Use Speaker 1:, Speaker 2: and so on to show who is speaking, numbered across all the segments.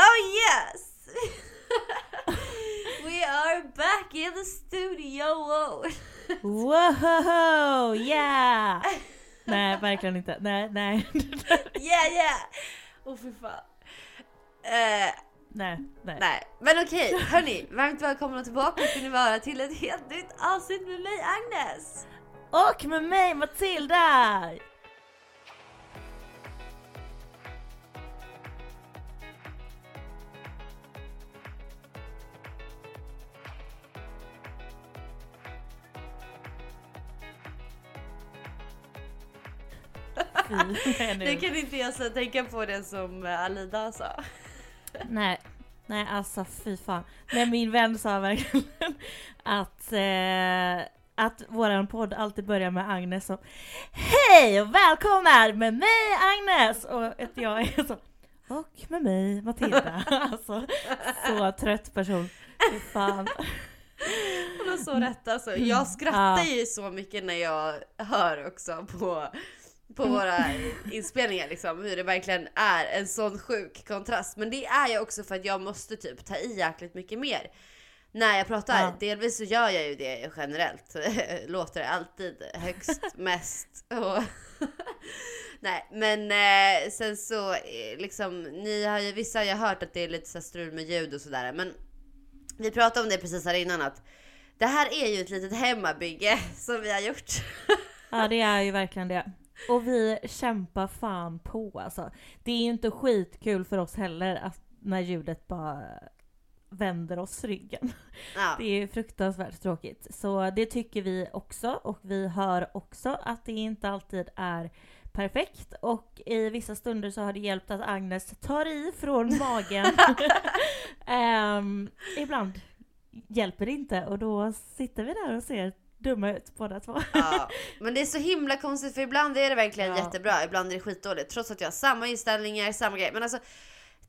Speaker 1: Oh yes! we are back in the studio!
Speaker 2: Wow, yeah! Nej, verkligen inte. Nej, nej.
Speaker 1: yeah yeah! Åh oh, fy fan. Eh,
Speaker 2: nej, nej.
Speaker 1: nej, men okej hörni, varmt välkomna tillbaka ska ni vara till ett helt nytt avsnitt med mig Agnes!
Speaker 2: Och med mig Matilda!
Speaker 1: Nu kan inte jag så tänka på det som Alida sa.
Speaker 2: Nej, nej alltså fy fan. Nej min vän sa verkligen att, eh, att våran podd alltid börjar med Agnes som Hej och välkomna med mig Agnes! Och att jag är så och med mig Matilda. Alltså så trött person. Fy fan.
Speaker 1: Hon har så rätt alltså. Jag skrattar ju så mycket när jag hör också på på våra inspelningar liksom, hur det verkligen är en sån sjuk kontrast. Men det är ju också för att jag måste typ ta i jäkligt mycket mer när jag pratar. Ja. Delvis så gör jag ju det generellt. Låter alltid högst, mest och Nej, men eh, sen så eh, liksom, ni har ju, vissa har ju hört att det är lite så strul med ljud och sådär. Men vi pratade om det precis här innan att det här är ju ett litet hemmabygge som vi har gjort.
Speaker 2: ja, det är ju verkligen det. Och vi kämpar fan på alltså. Det är ju inte skitkul för oss heller att när ljudet bara vänder oss ryggen. Ja. Det är fruktansvärt tråkigt. Så det tycker vi också och vi hör också att det inte alltid är perfekt och i vissa stunder så har det hjälpt att Agnes tar i från magen. um, ibland hjälper det inte och då sitter vi där och ser dumma ut båda två.
Speaker 1: Ja, men det är så himla konstigt för ibland är det verkligen ja. jättebra, ibland är det skitdåligt. Trots att jag har samma inställningar, samma grej. Men alltså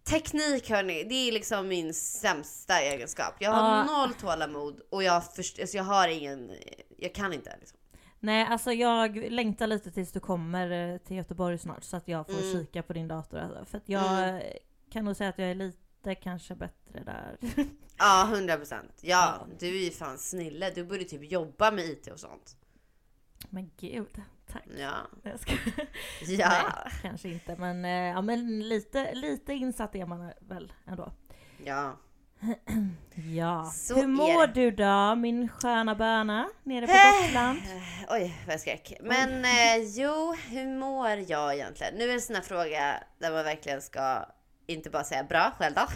Speaker 1: teknik hörni, det är liksom min sämsta egenskap. Jag har ja. noll tålamod och jag, först, alltså jag har ingen, jag kan inte liksom.
Speaker 2: Nej, alltså jag längtar lite tills du kommer eh, till Göteborg snart så att jag får mm. kika på din dator. Alltså. För att jag mm. kan nog säga att jag är lite kanske bättre där.
Speaker 1: Ja, hundra procent. Ja, du är ju fan snille. Du borde typ jobba med IT och sånt.
Speaker 2: Men gud, tack.
Speaker 1: Ja.
Speaker 2: Jag ska...
Speaker 1: ja.
Speaker 2: Nej, kanske inte, men, eh, ja, men lite, lite insatt är man väl ändå.
Speaker 1: Ja.
Speaker 2: ja. Så Hur mår du då, min sköna böna nere på eh, Gotland?
Speaker 1: Oj, vad jag skrek. Men eh, jo, hur mår jag egentligen? Nu är det en sån här fråga där man verkligen ska inte bara säga bra själv då.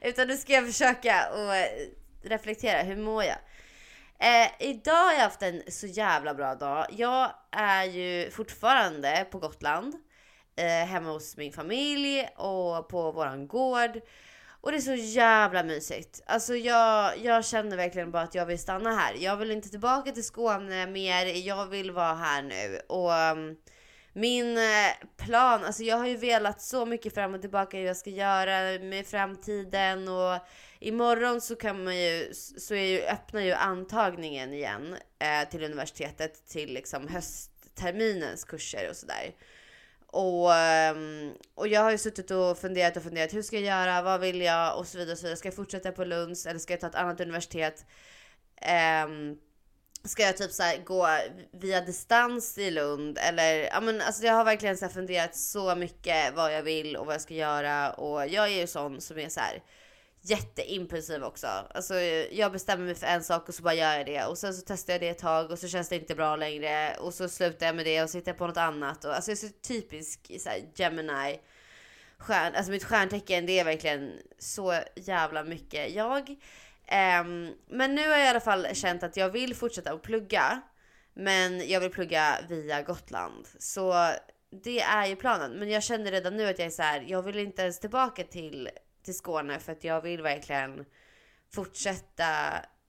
Speaker 1: Utan nu ska jag försöka och eh, reflektera. Hur mår jag? Eh, idag har jag haft en så jävla bra dag. Jag är ju fortfarande på Gotland. Eh, hemma hos min familj och på våran gård. Och det är så jävla mysigt. Alltså jag, jag känner verkligen bara att jag vill stanna här. Jag vill inte tillbaka till Skåne mer. Jag vill vara här nu. Och um, min eh, plan, alltså jag har ju velat så mycket fram och tillbaka hur jag ska göra med framtiden och imorgon så kan man ju, så är ju, öppnar ju antagningen igen eh, till universitetet till liksom höstterminens kurser och sådär. Och, ehm, och jag har ju suttit och funderat och funderat. Hur ska jag göra? Vad vill jag? Och så vidare. Och så vidare. Ska jag fortsätta på Lunds eller ska jag ta ett annat universitet? Eh, Ska jag typ så gå via distans i Lund? Eller ja men alltså jag har verkligen så funderat så mycket vad jag vill och vad jag ska göra. Och jag är ju sån som är så här jätteimpulsiv också. Alltså jag bestämmer mig för en sak och så bara gör jag det. Och sen så testar jag det ett tag och så känns det inte bra längre. Och så slutar jag med det och så hittar jag på något annat. Och alltså jag är så typisk så här, Gemini. Stjärn, alltså mitt stjärntecken det är verkligen så jävla mycket jag. Um, men nu har jag i alla fall känt att jag vill fortsätta att plugga. Men jag vill plugga via Gotland. Så det är ju planen. Men jag känner redan nu att jag är så här, jag vill inte ens tillbaka till, till Skåne för att jag vill verkligen fortsätta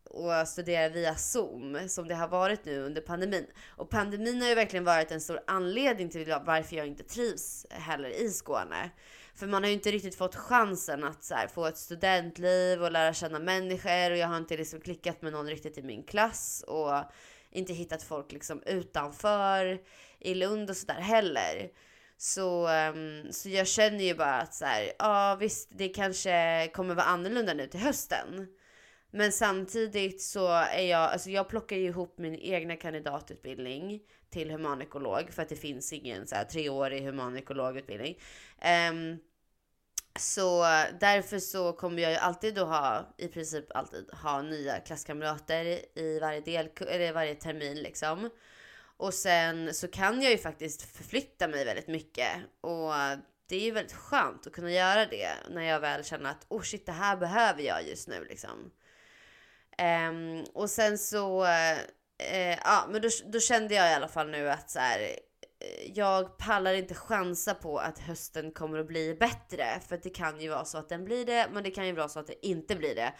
Speaker 1: och studera via Zoom som det har varit nu under pandemin. Och pandemin har ju verkligen varit en stor anledning till varför jag inte trivs heller i Skåne. För man har ju inte riktigt fått chansen att så här, få ett studentliv och lära känna människor och jag har inte liksom klickat med någon riktigt i min klass och inte hittat folk liksom utanför i Lund och sådär heller. Så, ehm, så jag känner ju bara att så här, ja visst det kanske kommer vara annorlunda nu till hösten. Men samtidigt så är jag, alltså jag plockar ju ihop min egna kandidatutbildning till humanekolog för att det finns ingen så här treårig humanekologutbildning. Um, ehm, så därför så kommer jag ju alltid då ha, i princip alltid ha nya klasskamrater i varje del, eller varje termin liksom. Och sen så kan jag ju faktiskt förflytta mig väldigt mycket och det är ju väldigt skönt att kunna göra det när jag väl känner att oh shit, det här behöver jag just nu liksom. Um, och sen så, uh, ja men då, då, kände jag i alla fall nu att så här, eh, jag pallar inte chansa på att hösten kommer att bli bättre. För det kan ju vara så att den blir det, men det kan ju vara så att det inte blir det.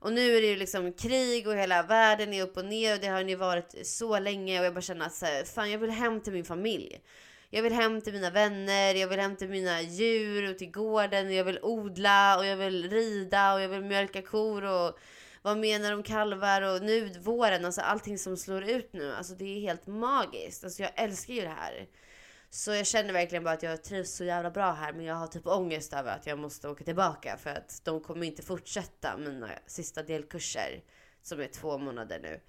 Speaker 1: Och nu är det ju liksom krig och hela världen är upp och ner och det har ju varit så länge och jag bara känner att så här, fan jag vill hem till min familj. Jag vill hem till mina vänner, jag vill hem till mina djur och till gården och jag vill odla och jag vill rida och jag vill mjölka kor och vad menar de kalvar och nu våren, alltså allting som slår ut nu, alltså det är helt magiskt. Alltså jag älskar ju det här. Så jag känner verkligen bara att jag trivs så jävla bra här men jag har typ ångest över att jag måste åka tillbaka för att de kommer inte fortsätta mina sista delkurser som är två månader nu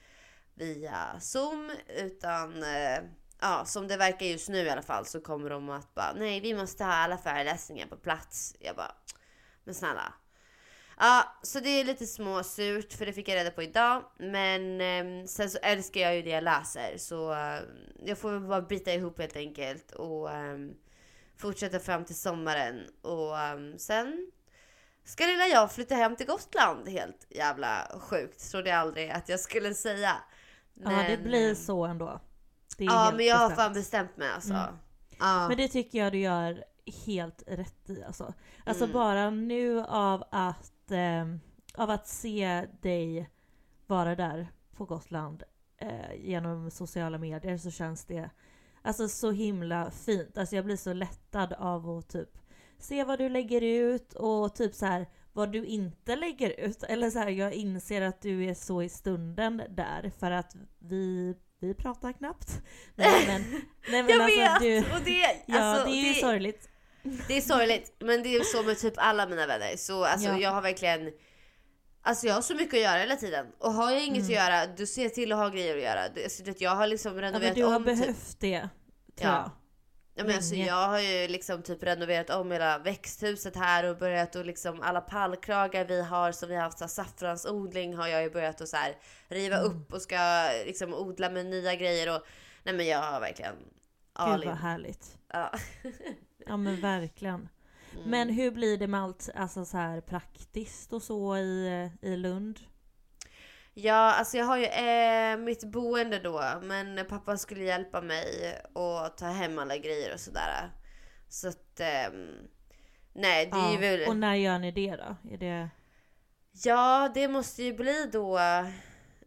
Speaker 1: via Zoom utan eh, ja, som det verkar just nu i alla fall så kommer de att bara nej vi måste ha alla föreläsningar på plats. Jag bara men snälla Ja, så det är lite småsurt för det fick jag reda på idag. Men eh, sen så älskar jag ju det jag läser så eh, jag får väl bara bita ihop helt enkelt och eh, fortsätta fram till sommaren. Och ehm, sen ska lilla jag flytta hem till Gotland. Helt jävla sjukt. Trodde jag aldrig att jag skulle säga.
Speaker 2: Men, ja, det blir ehm, så ändå.
Speaker 1: ja, men jag har fan bestämt mig alltså. Mm.
Speaker 2: Ja. Men det tycker jag du gör helt rätt i alltså. Alltså mm. bara nu av att eh, av att se dig vara där på Gotland eh, genom sociala medier så känns det alltså så himla fint. Alltså jag blir så lättad av att typ se vad du lägger ut och typ så här vad du inte lägger ut. Eller så här, jag inser att du är så i stunden där för att vi vi pratar knappt.
Speaker 1: Nej, men, nej, men jag alltså, vet! Du, och det,
Speaker 2: ja, alltså, det är ju sorgligt.
Speaker 1: Det är sorgligt, men det är så med typ alla mina vänner. Så alltså, ja. jag har verkligen... Alltså jag har så mycket att göra hela tiden. Och har jag inget mm. att göra, du ser till att ha grejer att göra. Du, alltså, jag har liksom renoverat
Speaker 2: ja, men du har om, typ- behövt typ. det, tror ja. jag.
Speaker 1: Ja, men alltså, jag har ju liksom typ renoverat om hela växthuset här och börjat och liksom alla pallkragar vi har som vi har haft så saffransodling har jag ju börjat att så här, riva mm. upp och ska liksom odla med nya grejer och nej men jag har verkligen
Speaker 2: Gud vad härligt. Ja. Ja men verkligen. Mm. Men hur blir det med allt alltså så här praktiskt och så i, i Lund?
Speaker 1: Ja, alltså jag har ju eh, mitt boende då, men pappa skulle hjälpa mig och ta hem alla grejer och sådär. Så att, eh, nej det ja, är väl...
Speaker 2: Och när gör ni det då? Är det...
Speaker 1: Ja, det måste ju bli då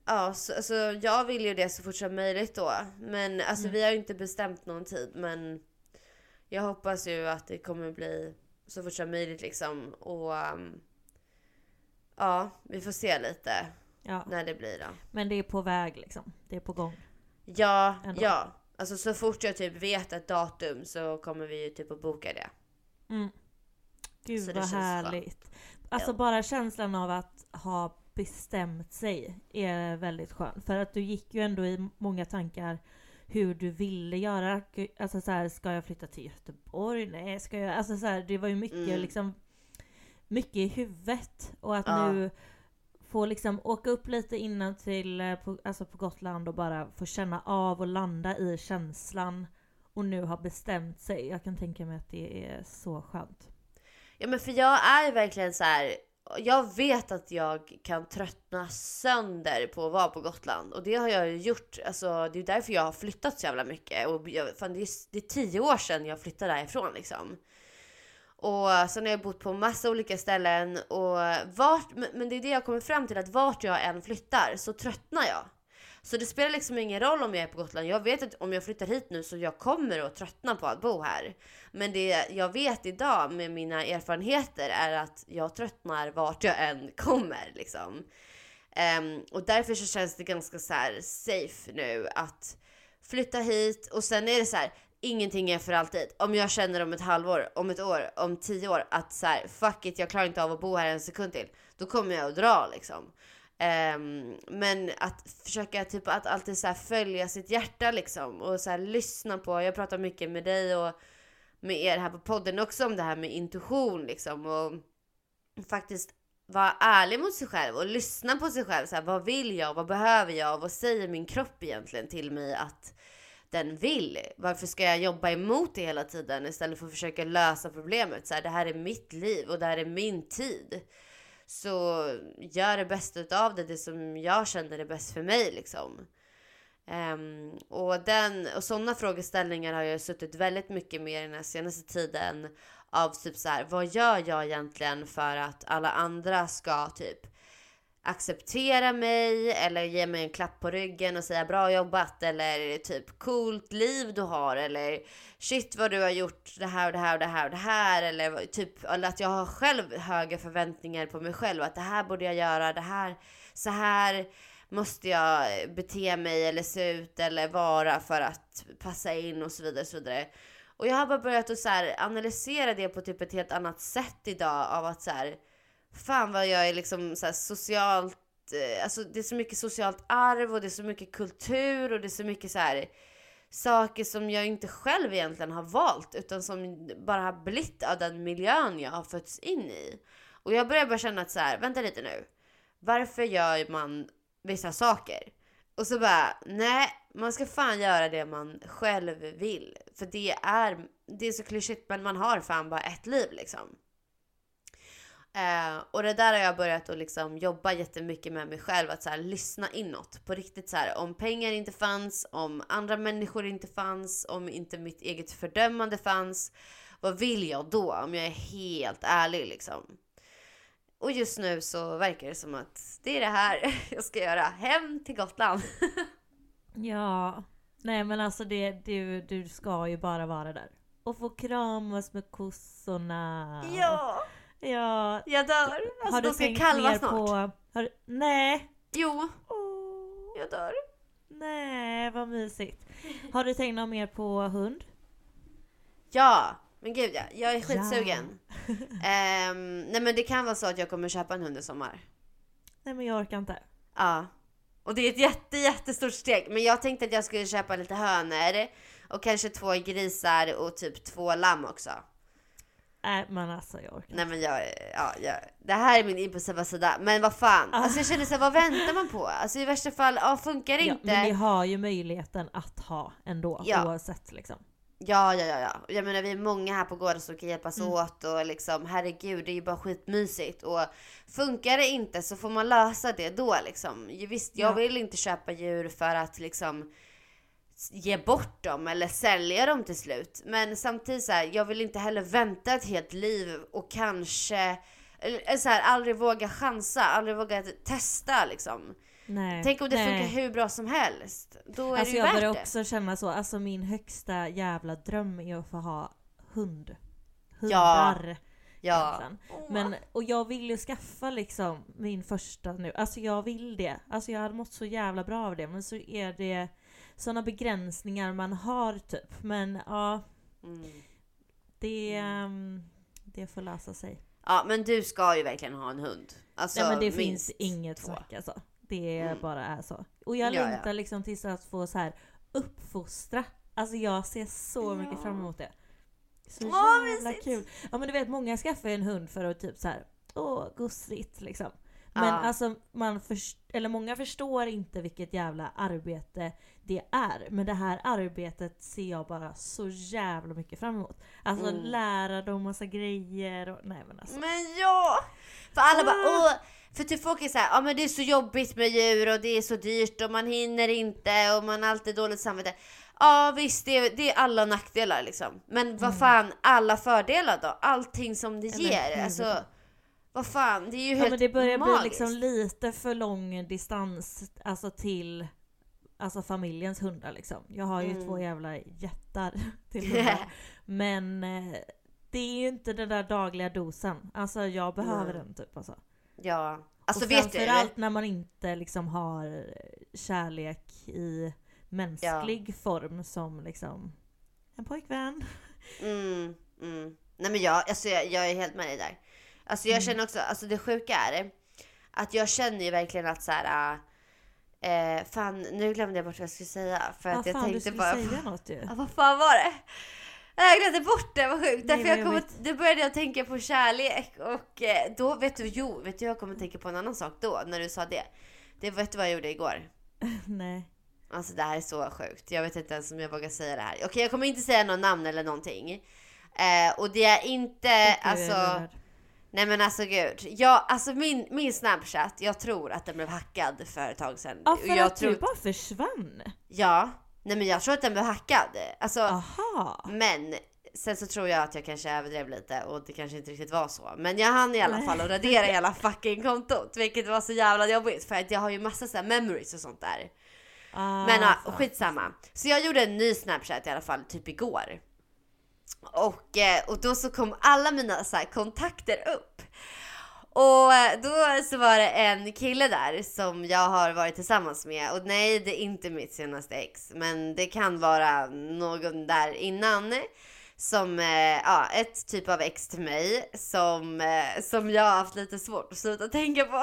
Speaker 1: Ja, så, alltså, jag vill ju det så fort som möjligt då. Men alltså mm. vi har ju inte bestämt någon tid men jag hoppas ju att det kommer bli så fort som möjligt liksom. Och um, ja, vi får se lite ja. när det blir då.
Speaker 2: Men det är på väg liksom? Det är på gång?
Speaker 1: Ja, Ändå. ja. Alltså så fort jag typ vet ett datum så kommer vi ju typ att boka det.
Speaker 2: Mm. Gud så vad härligt. Skönt. Alltså ja. bara känslan av att ha bestämt sig är väldigt skön. För att du gick ju ändå i många tankar hur du ville göra. Alltså så här, ska jag flytta till Göteborg? Nej, ska jag... Alltså så här, det var ju mycket mm. liksom mycket i huvudet. Och att ja. nu få liksom åka upp lite innan till eh, på, alltså på Gotland och bara få känna av och landa i känslan. Och nu ha bestämt sig. Jag kan tänka mig att det är så skönt.
Speaker 1: Ja men för jag är verkligen så här, jag vet att jag kan tröttna sönder på att vara på Gotland och det har jag gjort. Alltså, det är därför jag har flyttat så jävla mycket och jag, fan, det, är, det är tio år sedan jag flyttade därifrån liksom. Och sen har jag bott på massa olika ställen och vart, men det är det jag kommer fram till att vart jag än flyttar så tröttnar jag. Så det spelar liksom ingen roll om jag är på Gotland. Jag vet att om jag flyttar hit nu så jag kommer att tröttna på att bo här. Men det jag vet idag med mina erfarenheter är att jag tröttnar vart jag än kommer liksom. Um, och därför så känns det ganska så safe nu att flytta hit och sen är det så här, ingenting är för alltid. Om jag känner om ett halvår, om ett år, om tio år att så här, fuck it, jag klarar inte av att bo här en sekund till. Då kommer jag att dra liksom. Um, men att försöka typ att alltid så följa sitt hjärta liksom och så lyssna på. Jag pratar mycket med dig och med er här på podden också om det här med intuition liksom och faktiskt vara ärlig mot sig själv och lyssna på sig själv. Så här, vad vill jag? Vad behöver jag? Vad säger min kropp egentligen till mig att den vill? Varför ska jag jobba emot det hela tiden istället för att försöka lösa problemet? Så här, det här är mitt liv och det här är min tid. Så gör det bästa av det, det som jag känner är bäst för mig liksom. Um, och, den, och sådana frågeställningar har jag suttit väldigt mycket med den senaste tiden. Av typ så här, vad gör jag egentligen för att alla andra ska typ acceptera mig eller ge mig en klapp på ryggen och säga bra jobbat eller typ coolt liv du har eller shit vad du har gjort det här och det här och det här och det här eller typ eller att jag har själv höga förväntningar på mig själv att det här borde jag göra, det här så här måste jag bete mig eller se ut eller vara för att passa in och så vidare. och Så vidare. Och jag har bara börjat att så här, analysera det på typ ett helt annat sätt idag av att så här, fan vad jag är liksom så här, socialt, eh, alltså det är så mycket socialt arv och det är så mycket kultur och det är så mycket så här saker som jag inte själv egentligen har valt utan som bara har blivit av den miljön jag har fötts in i. Och jag börjar bara känna att så här, vänta lite nu. Varför gör man vissa saker. Och så bara, nej, man ska fan göra det man själv vill. För det är, det är så klyschigt men man har fan bara ett liv liksom. Eh, och det där har jag börjat att liksom jobba jättemycket med mig själv. Att så här, lyssna inåt. På riktigt så här, om pengar inte fanns, om andra människor inte fanns, om inte mitt eget fördömande fanns. Vad vill jag då? Om jag är helt ärlig liksom. Och just nu så verkar det som att det är det här jag ska göra. Hem till Gotland.
Speaker 2: ja, nej men alltså det, du, du ska ju bara vara där. Och få kramas med kossorna.
Speaker 1: Ja!
Speaker 2: Ja.
Speaker 1: Jag dör. Alltså har de ska kalva snart. På,
Speaker 2: har, nej.
Speaker 1: Jo. Oh. Jag dör.
Speaker 2: Nej, vad mysigt. Har du tänkt något mer på hund?
Speaker 1: Ja, men gud ja, jag är skitsugen. Ja. um, nej men det kan vara så att jag kommer köpa en hund i sommar.
Speaker 2: Nej men jag orkar inte.
Speaker 1: Ja. Och det är ett jätte, jättestort steg. Men jag tänkte att jag skulle köpa lite hönor och kanske två grisar och typ två lamm också.
Speaker 2: Nej men alltså jag orkar
Speaker 1: Nej men jag, ja, jag, det här är min impulsiva sida. Men vad fan, ah. alltså jag känner såhär, vad väntar man på? Alltså i värsta fall, ja funkar det
Speaker 2: ja,
Speaker 1: inte.
Speaker 2: Men ni har ju möjligheten att ha ändå ja. oavsett liksom.
Speaker 1: Ja, ja, ja, ja. Jag menar vi är många här på gården som kan hjälpas mm. åt och liksom herregud, det är ju bara skitmysigt. Och funkar det inte så får man lösa det då liksom. Visst, jag ja. vill inte köpa djur för att liksom ge bort dem eller sälja dem till slut. Men samtidigt så här, jag vill inte heller vänta ett helt liv och kanske, eller så här, aldrig våga chansa, aldrig våga testa liksom. Nej, Tänk om det nej. funkar hur bra som helst. Då är
Speaker 2: alltså
Speaker 1: det
Speaker 2: ju
Speaker 1: jag
Speaker 2: värt börjar också känna så, alltså min högsta jävla dröm är att få ha hund. Hundar. Ja. ja. Men, och jag vill ju skaffa liksom min första nu, alltså jag vill det. Alltså jag hade mått så jävla bra av det men så är det sådana begränsningar man har typ. Men ja. Mm. Det, um, det får lösa sig.
Speaker 1: Ja men du ska ju verkligen ha en hund. Alltså,
Speaker 2: Nej men det finns inget snack alltså. Det mm. bara är så. Och jag ja, längtar ja. liksom tills att få så här uppfostra. Alltså jag ser så ja. mycket fram emot det. Så
Speaker 1: Åh,
Speaker 2: jävla kul. Ja men du vet många skaffar en hund för att typ så här, åh gosigt liksom. Men
Speaker 1: Ja.
Speaker 2: alltså, man först- eller många förstår inte vilket jävla arbete det är. Men det här arbetet ser jag bara så jävla mycket fram emot. Alltså
Speaker 1: Mm.
Speaker 2: lära dem massa grejer och nej men alltså.
Speaker 1: Men ja! För alla bara
Speaker 2: Ah.
Speaker 1: åh, för typ folk är såhär, ja men det är så jobbigt med djur och det är så dyrt och man hinner inte och man har alltid dåligt samvete. Ja visst, det är, det är alla nackdelar liksom. Men vad fan, alla fördelar då? Allting som det
Speaker 2: Mm.
Speaker 1: Ger. Alltså, vad fan, det är ju
Speaker 2: Ja
Speaker 1: helt
Speaker 2: men det börjar
Speaker 1: magiskt.
Speaker 2: bli liksom lite för lång distans alltså till alltså familjens hundar liksom. Jag har ju
Speaker 1: Mm.
Speaker 2: två jävla jättar till hundar. Men eh, det är ju inte den där dagliga dosen. Alltså jag behöver
Speaker 1: Nej.
Speaker 2: den typ alltså.
Speaker 1: Ja, alltså
Speaker 2: och
Speaker 1: vet du?
Speaker 2: framförallt när man inte liksom har kärlek i mänsklig form som liksom en pojkvän.
Speaker 1: Mm, mm. Nej men jag, alltså jag, jag är helt med dig där. Alltså jag
Speaker 2: Mm.
Speaker 1: känner också, alltså det sjuka är att jag känner ju verkligen att så här. Eh, fan, nu glömde jag bort vad jag skulle säga. För att
Speaker 2: Vad
Speaker 1: jag
Speaker 2: fan du
Speaker 1: tänkte
Speaker 2: skulle
Speaker 1: bara...
Speaker 2: säga något ju.
Speaker 1: Ja, vad fan var det? Jag glömde bort det, vad sjukt. Därför jag kom, att- då började jag tänka på kärlek och eh, då, vet du, jo, vet du jag kommer att tänka på en annan sak då, när du sa det. Det vet du vad jag gjorde igår?
Speaker 2: Nej.
Speaker 1: Alltså det här är så sjukt. Jag vet inte ens om jag vågar säga det här. Okej, jag kommer inte säga någon namn eller någonting. Eh, och det är inte,
Speaker 2: Gud, jag är
Speaker 1: alltså... Nej men alltså gud. Jag, alltså min, min snapchat, jag tror att den blev hackad för ett tag sedan.
Speaker 2: Ja
Speaker 1: Och
Speaker 2: för
Speaker 1: jag
Speaker 2: att
Speaker 1: tror,
Speaker 2: du bara försvann.
Speaker 1: Ja. Nej men jag tror att den blev hackad. Alltså,
Speaker 2: Aha.
Speaker 1: men sen så tror jag att jag kanske överdrev lite och det kanske inte riktigt var så. Men jag hann i alla fall att radera hela fucking kontot. Vilket var så jävla jobbigt för att jag har ju massa så memories och sånt där.
Speaker 2: Ah,
Speaker 1: Men ja,
Speaker 2: fan.
Speaker 1: skitsamma. Så jag gjorde en ny snapchat i alla fall, typ igår. Och, eh, och då så kom alla mina så kontakter upp. Och eh, då så var det en kille där som jag har varit tillsammans med. Och nej, det är inte mitt senaste ex. Men det kan vara någon där innan. Som, eh, ja, ett typ av ex till mig. Som, som jag har haft lite svårt att sluta tänka på.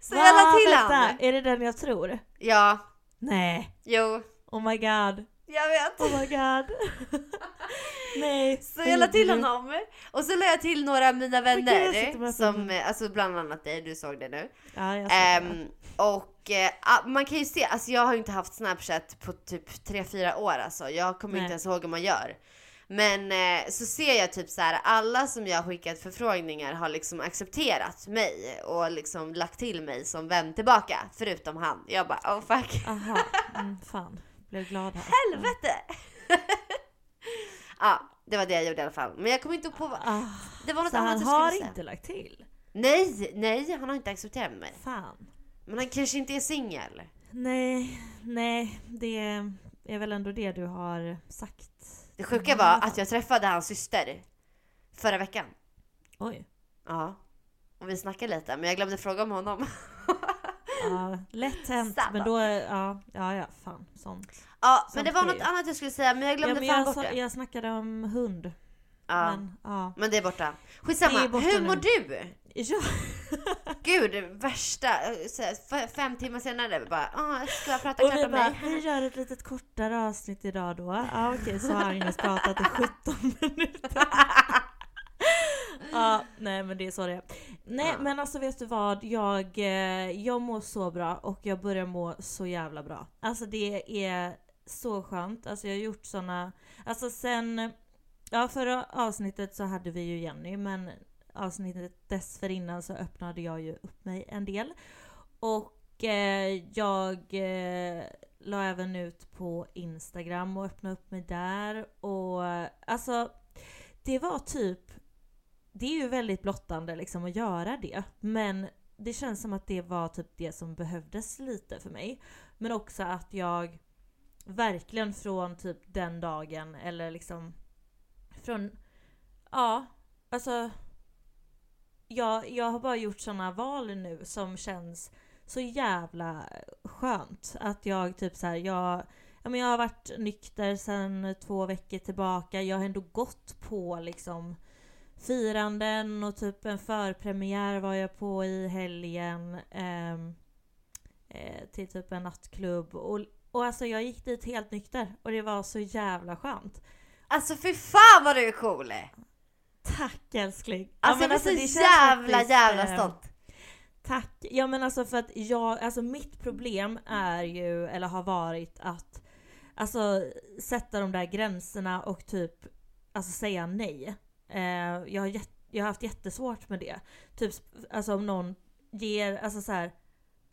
Speaker 1: så jag la till han.
Speaker 2: Är det den jag tror?
Speaker 1: Ja,
Speaker 2: Nej.
Speaker 1: jo,
Speaker 2: Oh my god.
Speaker 1: Jag vet.
Speaker 2: Oh my god. Nej.
Speaker 1: Så jag la till honom. Och så la jag till några av mina vänner.
Speaker 2: med
Speaker 1: Som, alltså bland annat dig, du såg det nu.
Speaker 2: Ja, jag ser det.
Speaker 1: Ehm, och ah, man kan ju se, alltså jag har ju inte haft snapchat på typ 3-4 år alltså. Jag kommer
Speaker 2: Nej.
Speaker 1: inte ens ihåg hur man gör. Men eh, så ser jag typ så här, alla som jag har skickat förfrågningar har liksom accepterat mig och liksom lagt till mig som vän tillbaka. Förutom han. Jag bara oh fuck.
Speaker 2: Aha. Mm, fan. Blev glad här.
Speaker 1: Helvete! ja, det var det jag gjorde i alla fall. Men jag kommer inte på vad...
Speaker 2: Ah,
Speaker 1: Det var något
Speaker 2: så
Speaker 1: annat
Speaker 2: han
Speaker 1: jag
Speaker 2: har
Speaker 1: skulle säga.
Speaker 2: inte lagt till?
Speaker 1: Nej, nej, han har inte accepterat mig.
Speaker 2: Fan.
Speaker 1: Men han kanske inte är singel.
Speaker 2: Nej, nej. Det är väl ändå det du har sagt.
Speaker 1: Det sjuka
Speaker 2: Mm,
Speaker 1: var att jag träffade hans syster förra veckan.
Speaker 2: Oj.
Speaker 1: Ja. Och vi snackade lite, men jag glömde fråga om honom.
Speaker 2: Ja, lätt hänt.
Speaker 1: Sabbat.
Speaker 2: Men då, ja, ja, ja, fan. Sånt.
Speaker 1: Ja, men
Speaker 2: Sånt
Speaker 1: det var något annat jag skulle säga, men jag
Speaker 2: Ja,
Speaker 1: glömde
Speaker 2: men
Speaker 1: fan
Speaker 2: jag,
Speaker 1: bort det.
Speaker 2: jag snackade om hund.
Speaker 1: Ja.
Speaker 2: Men, ja.
Speaker 1: Men det är borta. Skitsamma,
Speaker 2: Det är borta
Speaker 1: hur
Speaker 2: nu.
Speaker 1: mår du?
Speaker 2: ja.
Speaker 1: Gud, värsta, fem timmar senare bara, ah, ska jag prata
Speaker 2: Och
Speaker 1: klart om
Speaker 2: bara,
Speaker 1: mig?
Speaker 2: vi gör ett litet kortare avsnitt idag då. Ja okej, så har Agnes pratat i 17 minuter. ja, nej men det är så det är. Nej
Speaker 1: Ja.
Speaker 2: men alltså vet du vad, jag, eh, jag mår så bra och jag börjar må så jävla bra. Alltså det är så skönt. Alltså jag har gjort såna, alltså sen, ja förra avsnittet så hade vi ju Jenny men avsnittet dessförinnan så öppnade jag ju upp mig en del. Och eh, jag eh, la även ut på Instagram och öppnade upp mig där. Och alltså, det var typ... Det är ju väldigt blottande liksom att göra det. Men det känns som att det var typ det som behövdes lite för mig. Men också att jag verkligen från typ den dagen eller liksom från... Ja, alltså jag, jag har bara gjort såna val nu som känns så jävla skönt. Att jag typ så här, jag, ja, men jag har varit nykter sedan två veckor tillbaka. Jag har ändå gått på liksom firanden och typ en förpremiär var jag på i helgen. ehm, eh, till typ en nattklubb. Och, och alltså jag gick dit helt nykter och det var så jävla skönt.
Speaker 1: Alltså fy fan vad du är cool!
Speaker 2: Tack älskling! Ja,
Speaker 1: Alltså
Speaker 2: men
Speaker 1: jag blir så jävla
Speaker 2: faktiskt,
Speaker 1: jävla
Speaker 2: eh,
Speaker 1: stolt.
Speaker 2: Tack! Ja men alltså för att jag, alltså mitt problem är ju, eller har varit att Alltså sätta de där gränserna och typ Alltså säga nej. Eh, jag, har jätt, jag har haft jättesvårt med det. Typ alltså om någon ger, alltså så här,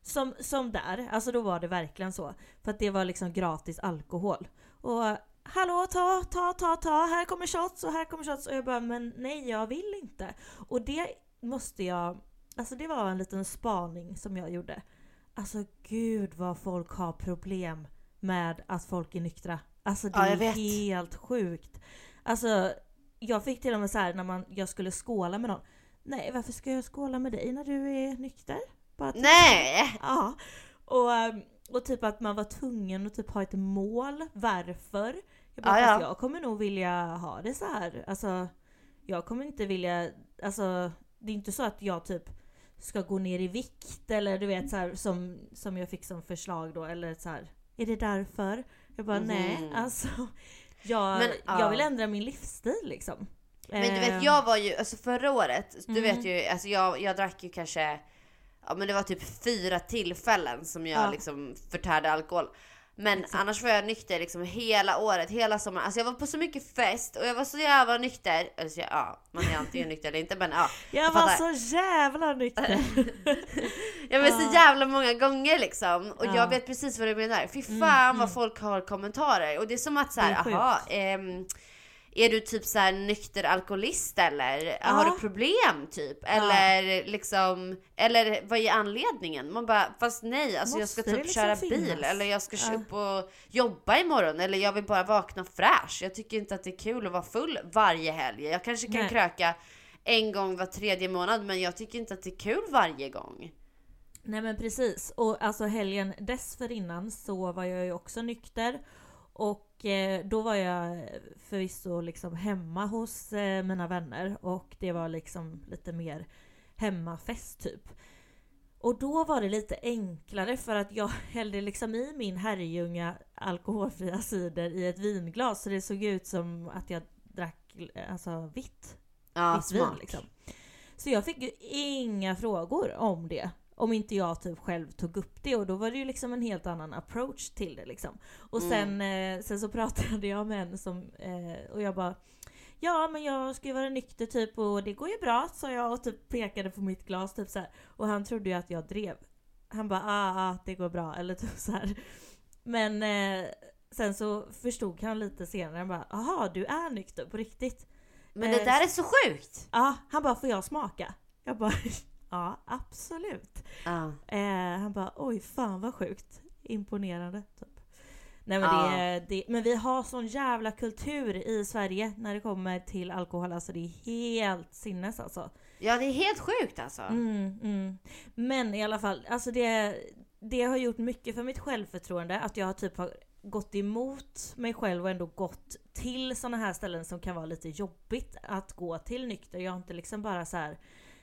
Speaker 2: som, som där, alltså då var det verkligen så. För att det var liksom gratis alkohol. Och hallå ta, ta, ta, ta, här kommer shots och här kommer shots. Och jag bara, men nej jag vill inte. Och det måste jag, alltså det var en liten spaning som jag gjorde. Alltså gud vad folk har problem med att folk är nyktra. Alltså det
Speaker 1: Ja,
Speaker 2: är helt sjukt. Alltså jag fick till och med så här när man, jag skulle skåla med någon. Nej varför ska jag skåla med dig när du är nykter? Bara typ-
Speaker 1: Nej!
Speaker 2: Ja. Och, ehm, och typ att man var tvungen att typ ha ett mål. Varför? Jag bara,
Speaker 1: ja.
Speaker 2: fast jag kommer nog vilja ha det så här. Alltså, jag kommer inte vilja, alltså det är inte så att jag typ ska gå ner i vikt eller du vet så här, som, som jag fick som förslag då eller så här. Är det därför? Jag bara nej,
Speaker 1: Mhm.
Speaker 2: alltså jag,
Speaker 1: Men, ja.
Speaker 2: jag vill ändra min livsstil liksom.
Speaker 1: Men du vet jag var ju, alltså förra året, du
Speaker 2: Mm.
Speaker 1: vet ju, alltså jag, jag drack ju kanske Ja men det var typ fyra tillfällen som jag
Speaker 2: Ja.
Speaker 1: liksom förtärde alkohol. Men annars var jag nykter liksom hela året, hela sommaren. Alltså jag var på så mycket fest och jag var så jävla nykter. Alltså ja, man är antingen nykter eller inte men ja.
Speaker 2: Jag var
Speaker 1: fattar.
Speaker 2: så jävla nykter.
Speaker 1: Ja men så jävla många gånger liksom. Och
Speaker 2: Ja.
Speaker 1: jag vet precis vad du menar. Fy fan
Speaker 2: Mm,
Speaker 1: vad
Speaker 2: mm.
Speaker 1: folk har kommentarer. Och det är som att så här,
Speaker 2: Det är sjukt.
Speaker 1: jaha, är du typ så här nykter alkoholist eller? Har
Speaker 2: Ja.
Speaker 1: du problem typ? Eller liksom, eller vad är anledningen? Man bara, fast nej, alltså jag ska
Speaker 2: Måste
Speaker 1: typ
Speaker 2: liksom
Speaker 1: köra
Speaker 2: finnas?
Speaker 1: bil eller jag ska
Speaker 2: Ja.
Speaker 1: upp och jobba imorgon eller jag vill bara vakna fräsch. Jag tycker inte att det är kul att vara full varje helg. Jag kanske kan
Speaker 2: Nej.
Speaker 1: kröka en gång var tredje månad men jag tycker inte att det är kul varje gång.
Speaker 2: Nej men precis. Och alltså helgen dessförinnan så var jag ju också nykter. Och eh, då var jag förvisso liksom hemma hos eh, mina vänner och det var liksom lite mer hemmafest typ. Och då var det lite enklare för att jag hällde liksom i min Herrljunga alkoholfria cider i ett vinglas så det såg ut som att jag drack eh, alltså vitt
Speaker 1: Ja,
Speaker 2: vitt vin liksom. Så jag fick ju inga frågor om det. Om inte jag typ själv tog upp det och då var det ju liksom en helt annan approach till det liksom. Och sen, eh, sen så pratade jag med en som, eh, och jag bara Ja men jag ska ju vara nykter typ och det går ju bra sa jag och typ pekade på mitt glas typ så här. Och han trodde ju att jag drev. Han bara ah, ah det går bra eller typ så här. Men eh, sen så förstod han lite senare, han bara aha du är nykter på riktigt.
Speaker 1: Men det
Speaker 2: Eh,
Speaker 1: där är så sjukt!
Speaker 2: Ja, han bara får jag smaka? Jag bara ja absolut.
Speaker 1: Ja.
Speaker 2: Eh, han bara oj fan vad sjukt. Imponerande. Typ. Nej men,
Speaker 1: Ja.
Speaker 2: det, det, men vi har sån jävla kultur i Sverige när det kommer till alkohol. Alltså det är helt sinnes alltså.
Speaker 1: ja, det är helt sjukt alltså.
Speaker 2: Mm, mm. Men i alla fall, alltså det, det har gjort mycket för mitt självförtroende. Att jag typ har gått emot mig själv och ändå gått till såna här ställen som kan vara lite jobbigt att gå till nykter. Jag har inte liksom bara så här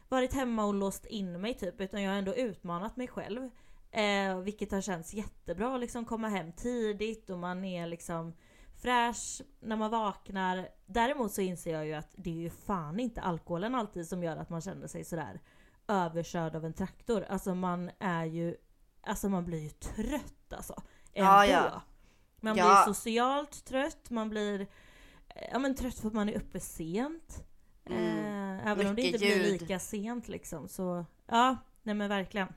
Speaker 2: varit hemma och låst in mig typ, utan jag har ändå utmanat mig själv. Eh, vilket har känts jättebra liksom komma hem tidigt och man är liksom fräsch när man vaknar. Däremot så inser jag ju att det är ju fan inte alkoholen alltid som gör att man känner sig sådär överkörd av en traktor. Alltså man är ju, alltså man blir ju trött alltså.
Speaker 1: Ja,
Speaker 2: Ändå.
Speaker 1: ja.
Speaker 2: Man
Speaker 1: Ja.
Speaker 2: blir socialt trött, man blir eh, ja, men trött för att man är uppe sent.
Speaker 1: Mm.
Speaker 2: Eh, även om det
Speaker 1: Mycket
Speaker 2: inte blir
Speaker 1: ljud.
Speaker 2: lika sent liksom. Så ja, nej men verkligen.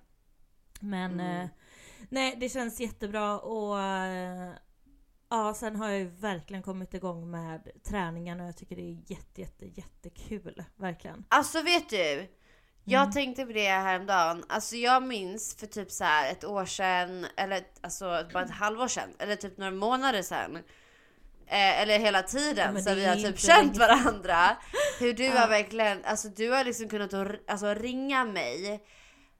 Speaker 2: Men
Speaker 1: Mm.
Speaker 2: eh, nej, det känns jättebra och eh, ja, sen har jag ju verkligen kommit igång med träningen och jag tycker det är jätte, jätte, jättekul. Verkligen.
Speaker 1: Alltså vet du? Jag
Speaker 2: Mm.
Speaker 1: tänkte på det häromdagen. Alltså jag minns för typ så här ett år sedan, eller alltså bara ett halvår sedan, eller typ några månader sedan. Eh, eller hela
Speaker 2: Ja,
Speaker 1: tiden
Speaker 2: men
Speaker 1: så vi har typ känt varandra. Hur du
Speaker 2: Ja.
Speaker 1: har verkligen, alltså du har liksom kunnat alltså, ringa mig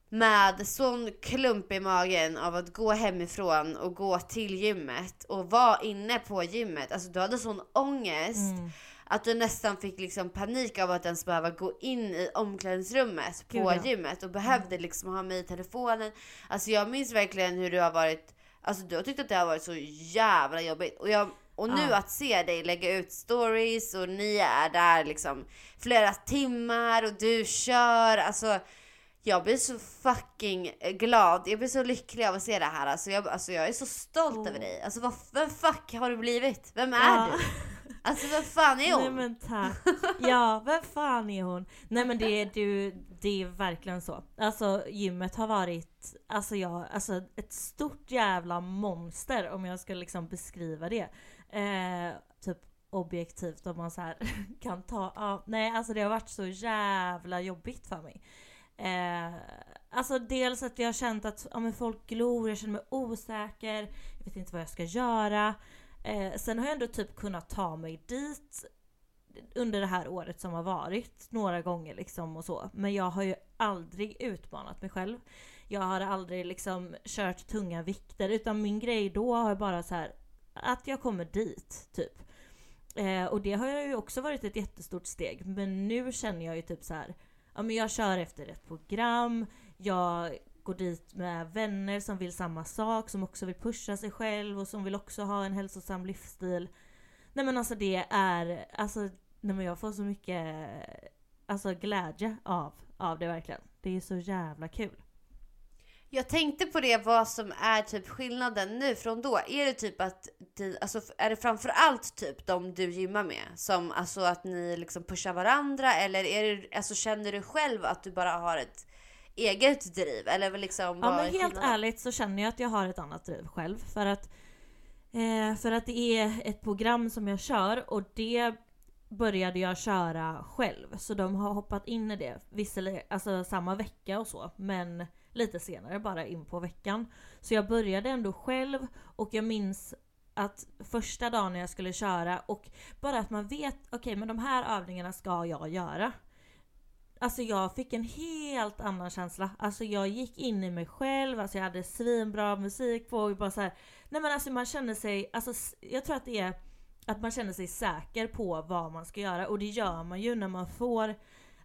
Speaker 1: med sån klump i magen av att gå hemifrån och gå till gymmet och vara inne på gymmet. Alltså du hade sån ångest.
Speaker 2: Mm.
Speaker 1: Att du nästan fick liksom panik av att ens behöva gå in i omklädningsrummet på
Speaker 2: Gud, ja. Mm.
Speaker 1: gymmet och behövde liksom ha mig i telefonen. Alltså jag minns verkligen hur du har varit, alltså du har tyckt att det har varit så jävla jobbigt. Och, jag, och nu
Speaker 2: Ja.
Speaker 1: att se dig lägga ut stories och ni är där liksom flera timmar och du kör, alltså Jag blir så fucking glad. Jag blir så lycklig av att se det här. Alltså jag, alltså jag är så stolt
Speaker 2: Oh.
Speaker 1: över dig. Alltså vad, vem fuck har du blivit? Vem är
Speaker 2: Ja.
Speaker 1: du? Alltså vem fan är hon?
Speaker 2: Nej men tack. Ja, vem fan är hon? Nej men det är, du, det är verkligen så. Alltså gymmet har varit, alltså jag, alltså ett stort jävla monster om jag ska liksom beskriva det. Eh, typ objektivt om man så här kan ta, ja, nej alltså det har varit så jävla jobbigt för mig. Eh, alltså dels att jag har känt att ja, men folk glor, jag känner mig osäker, jag vet inte vad jag ska göra. Eh, sen har jag ändå typ kunnat ta mig dit under det här året som har varit några gånger liksom och så. Men jag har ju aldrig utmanat mig själv. Jag har aldrig liksom kört tunga vikter utan min grej då har bara så här att jag kommer dit typ. Eh, och det har ju också varit ett jättestort steg. Men nu känner jag ju typ så här. Ja men jag kör efter ett program. Jag går dit med vänner som vill samma sak, som också vill pusha sig själv och som vill också ha en hälsosam livsstil. Nej men alltså det är, alltså nej men jag får så mycket alltså glädje av, av det verkligen. Det är så jävla kul.
Speaker 1: Jag tänkte på det vad som är typ skillnaden nu från då. Är det typ att, alltså är det framförallt typ de du gymmar med? Som alltså att ni liksom pushar varandra eller är det, alltså känner du själv att du bara har ett eget driv? Eller liksom
Speaker 2: Ja
Speaker 1: är
Speaker 2: men helt ärligt så känner jag att jag har ett annat driv själv. För att, eh, för att det är ett program som jag kör och det började jag köra själv. Så de har hoppat in i det, visserligen alltså samma vecka och så, men lite senare bara in på veckan. Så jag började ändå själv och jag minns att första dagen när jag skulle köra och bara att man vet, okej men de här övningarna ska jag göra. Alltså jag fick en helt annan känsla. Alltså jag gick in i mig själv, alltså jag hade svinbra musik på och bara så här. Nej men alltså man känner sig, alltså jag tror att det är att man känner sig säker på vad man ska göra och det gör man ju när man får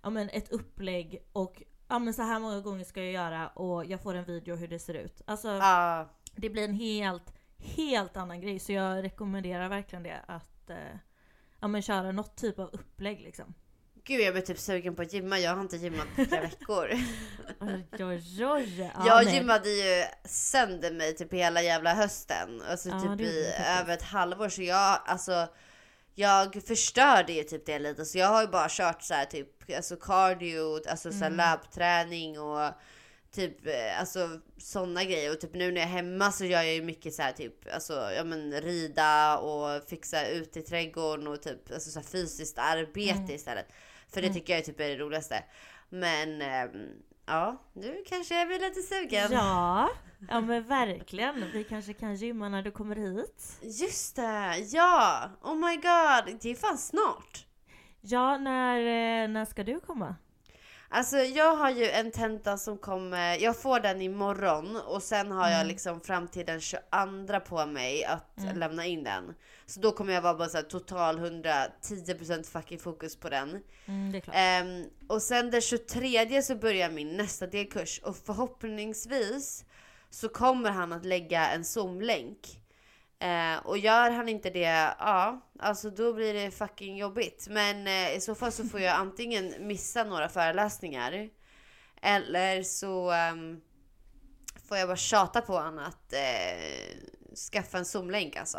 Speaker 2: ja, men ett upplägg och ja men så här många gånger ska jag göra och jag får en video hur det ser ut. Alltså
Speaker 1: Ja.
Speaker 2: det blir en helt, helt annan grej så jag rekommenderar verkligen det att eh, ja men köra något typ av upplägg liksom.
Speaker 1: Gud jag blir typ sugen på att gymma. Jag har inte gymmat på flera veckor.
Speaker 2: Oj, oj, oj. Ja,
Speaker 1: jag gymmade ju sönder mig typ hela jävla hösten. Alltså typ
Speaker 2: gjorde
Speaker 1: i över ett halvår. Så jag alltså jag förstörde ju typ det lite. Så jag har ju bara kört så här typ alltså cardio, alltså så här
Speaker 2: Mm.
Speaker 1: labbträning och typ eh, alltså sådana grejer. Och typ nu när jag är hemma så gör jag ju mycket så här typ alltså ja men rida och fixa ut i trädgården och typ alltså så här fysiskt arbete
Speaker 2: Mm.
Speaker 1: istället. För det tycker jag typ är det roligaste. Men ehm, ja, nu kanske jag blir lite sugen.
Speaker 2: Ja, ja men verkligen. Vi kanske kan gymma när du kommer hit.
Speaker 1: Just det, ja! Oh my god, det är fan snart.
Speaker 2: Ja, när, eh, när ska du komma?
Speaker 1: Alltså jag har ju en tenta som kommer, jag får den imorgon och sen har jag liksom fram till den 22 på mig att lämna in den. Så då kommer jag vara bara så här total 110% fucking fokus på den.
Speaker 2: Mm, det är klart.
Speaker 1: Ehm, och sen den 23 så börjar min nästa delkurs och förhoppningsvis så kommer han att lägga en zoom-länk. Eh, och gör han inte det, ja, alltså då blir det fucking jobbigt. Men eh, i så fall så får jag antingen missa några föreläsningar eller så ehm, får jag bara tjata på honom att eh, skaffa en zoom-länk alltså.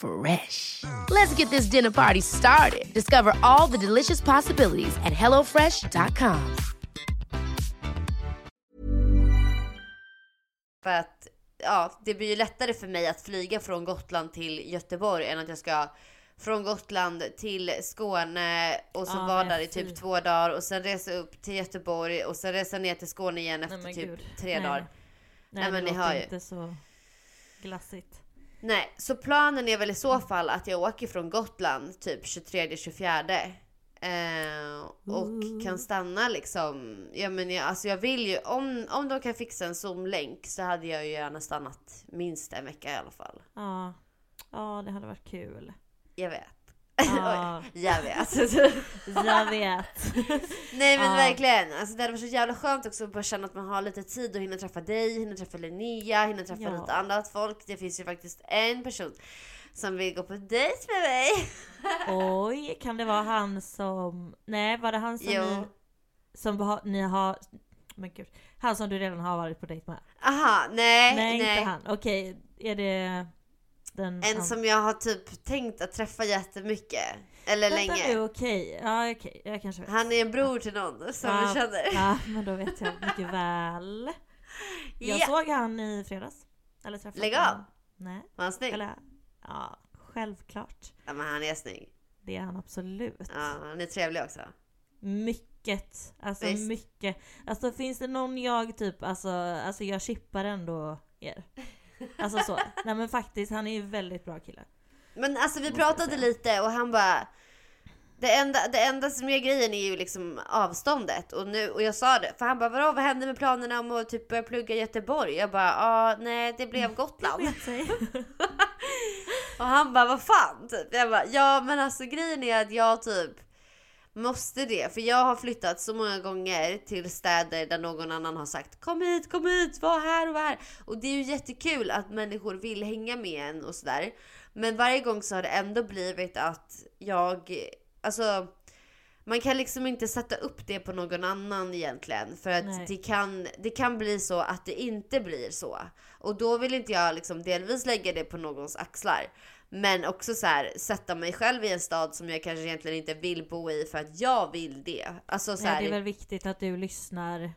Speaker 3: Fresh. Let's get this dinner party started. Discover all the delicious possibilities at hellofresh.com.
Speaker 1: För att ja, det blir ju lättare för mig att flyga från Gotland till Göteborg än att jag ska från Gotland till Skåne och så
Speaker 2: Ja,
Speaker 1: vara där i typ två dagar och sen resa upp till Göteborg och sen resa ner till Skåne igen efter
Speaker 2: Nej,
Speaker 1: typ
Speaker 2: gud.
Speaker 1: tre
Speaker 2: Nej.
Speaker 1: dagar.
Speaker 2: Nej,
Speaker 1: Nej, men
Speaker 2: det
Speaker 1: ni hör ju.
Speaker 2: inte så glassigt.
Speaker 1: Nej, så planen är väl i så fall att jag åker från Gotland typ 23-24 eh, och
Speaker 2: Ooh.
Speaker 1: kan stanna liksom. Ja, men jag, alltså jag vill ju, om, om de kan fixa en zoom-länk så hade jag ju gärna stannat minst en vecka i alla fall.
Speaker 2: Ja, ja det hade varit kul.
Speaker 1: Jag vet.
Speaker 2: Ja,
Speaker 1: Jag vet.
Speaker 2: jag vet.
Speaker 1: Nej men
Speaker 2: Ja.
Speaker 1: verkligen. Alltså, det hade varit så jävla skönt också att bara känna att man har lite tid och hinna träffa dig, hinna träffa Linnea, hinna träffa
Speaker 2: Ja.
Speaker 1: lite annat folk. Det finns ju faktiskt en person som vill gå på dejt med mig.
Speaker 2: Oj, kan det vara han som... Nej, var det han som
Speaker 1: Jo.
Speaker 2: ni... Som ni har... Men gud. Han som du redan har varit på dejt med?
Speaker 1: Aha, nej,
Speaker 2: Nej,
Speaker 1: nej.
Speaker 2: inte han. Okej, är det den...
Speaker 1: En
Speaker 2: an-
Speaker 1: som jag har typ tänkt att träffa jättemycket. Eller
Speaker 2: Vänta
Speaker 1: länge.
Speaker 2: nu, okej. Ja, okej. Jag kanske vet.
Speaker 1: Han är en bror till någon som
Speaker 2: Ja,
Speaker 1: vi känner.
Speaker 2: Ja, men då vet jag mycket väl. Jag
Speaker 1: Ja.
Speaker 2: såg han i fredags. Eller träffade
Speaker 1: Lägg av.
Speaker 2: Nej,
Speaker 1: Var han snygg?
Speaker 2: eller... Ja, självklart.
Speaker 1: Ja men han är snygg.
Speaker 2: Det är han absolut.
Speaker 1: Ja, han är trevlig också.
Speaker 2: Mycket. Alltså
Speaker 1: Visst.
Speaker 2: mycket. Alltså finns det någon jag typ, alltså, alltså jag chippar ändå er. Alltså så. Nej men faktiskt, han är ju väldigt bra kille.
Speaker 1: Men alltså vi pratade lite och han bara det enda, det enda som är grejen är ju liksom avståndet och, nu, och jag sa det, för han bara vadå vad hände med planerna om att typ börja plugga i Göteborg? Jag bara ja nej det blev Gotland.
Speaker 2: Vet sig.
Speaker 1: Och han bara vad fan typ. Jag bara ja men alltså grejen är att jag typ måste det för jag har flyttat så många gånger till städer där någon annan har sagt kom hit, kom hit, var här och var här. Och det är ju jättekul att människor vill hänga med en och sådär. Men varje gång så har det ändå blivit att jag, alltså man kan liksom inte sätta upp det på någon annan egentligen. För att
Speaker 2: Nej.
Speaker 1: det kan, det kan bli så att det inte blir så. Och då vill inte jag liksom delvis lägga det på någons axlar. Men också så här, sätta mig själv i en stad som jag kanske egentligen inte vill bo i för att jag vill det. Alltså så
Speaker 2: Nej,
Speaker 1: här,
Speaker 2: det är väl viktigt att du lyssnar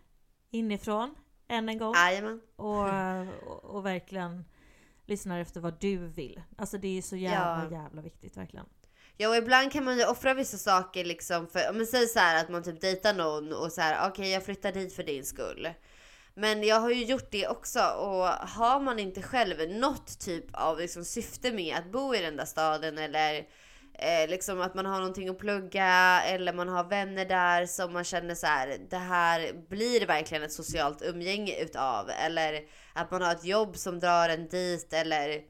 Speaker 2: inifrån än en gång.
Speaker 1: Jajamän.
Speaker 2: Och, och, och verkligen lyssnar efter vad du vill. Alltså det är så jävla
Speaker 1: Ja.
Speaker 2: jävla viktigt verkligen.
Speaker 1: Ja och ibland kan man ju offra vissa saker liksom för, om man säger så här att man typ dejtar någon och så här okej jag flyttar dit för din skull. Men jag har ju gjort det också och har man inte själv något typ av liksom syfte med att bo i den där staden eller eh, liksom att man har någonting att plugga eller man har vänner där som man känner så här det här blir verkligen ett socialt umgänge utav eller att man har ett jobb som drar en dit eller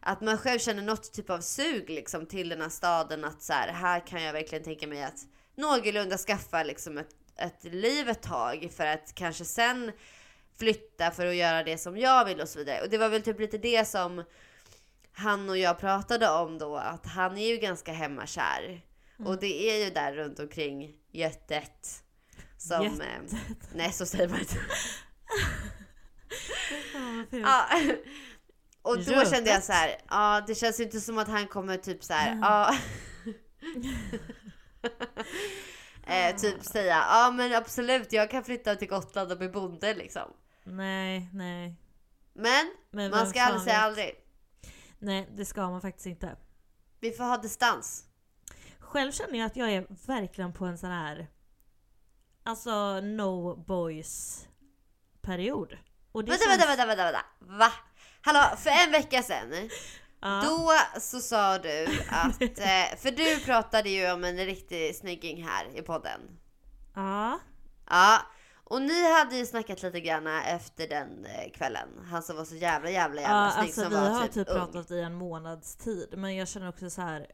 Speaker 1: att man själv känner något typ av sug liksom till den här staden att så här, här kan jag verkligen tänka mig att någorlunda skaffa liksom ett, ett liv ett tag för att kanske sen flytta för att göra det som jag vill och så vidare. Och det var väl typ lite det som han och jag pratade om då, att han är ju ganska hemmakär. Och det är ju där runt omkring Götet. Som... Eh, nej, så säger man inte. Ja. Och då
Speaker 2: Rötet.
Speaker 1: kände jag så här, ja det känns ju inte som att han kommer typ så här,
Speaker 2: Mm.
Speaker 1: ja. eh, typ säga, ja men absolut jag kan flytta till Gotland och bli bonde liksom.
Speaker 2: Nej, nej.
Speaker 1: Men
Speaker 2: Men
Speaker 1: man
Speaker 2: vem
Speaker 1: ska
Speaker 2: fan
Speaker 1: aldrig säga
Speaker 2: vet?
Speaker 1: aldrig.
Speaker 2: Nej, det ska man faktiskt inte.
Speaker 1: Vi får ha distans.
Speaker 2: Själv känner jag att jag är verkligen på en sån här Alltså no boys period. Och det
Speaker 1: Vänta,
Speaker 2: känns-
Speaker 1: vänta, vänta, vänta, vänta. Va? Hallå, för en vecka sedan.
Speaker 2: Ja.
Speaker 1: Då så sa du att, eh, för du pratade ju om en riktig snygging här i podden.
Speaker 2: Ja.
Speaker 1: Ja, och ni hade ju snackat lite grann efter den eh, kvällen. Han som var så jävla jävla jävla
Speaker 2: Ja,
Speaker 1: snygg
Speaker 2: alltså
Speaker 1: som
Speaker 2: vi
Speaker 1: var
Speaker 2: har
Speaker 1: typ,
Speaker 2: typ pratat i en månads tid men jag känner också så här.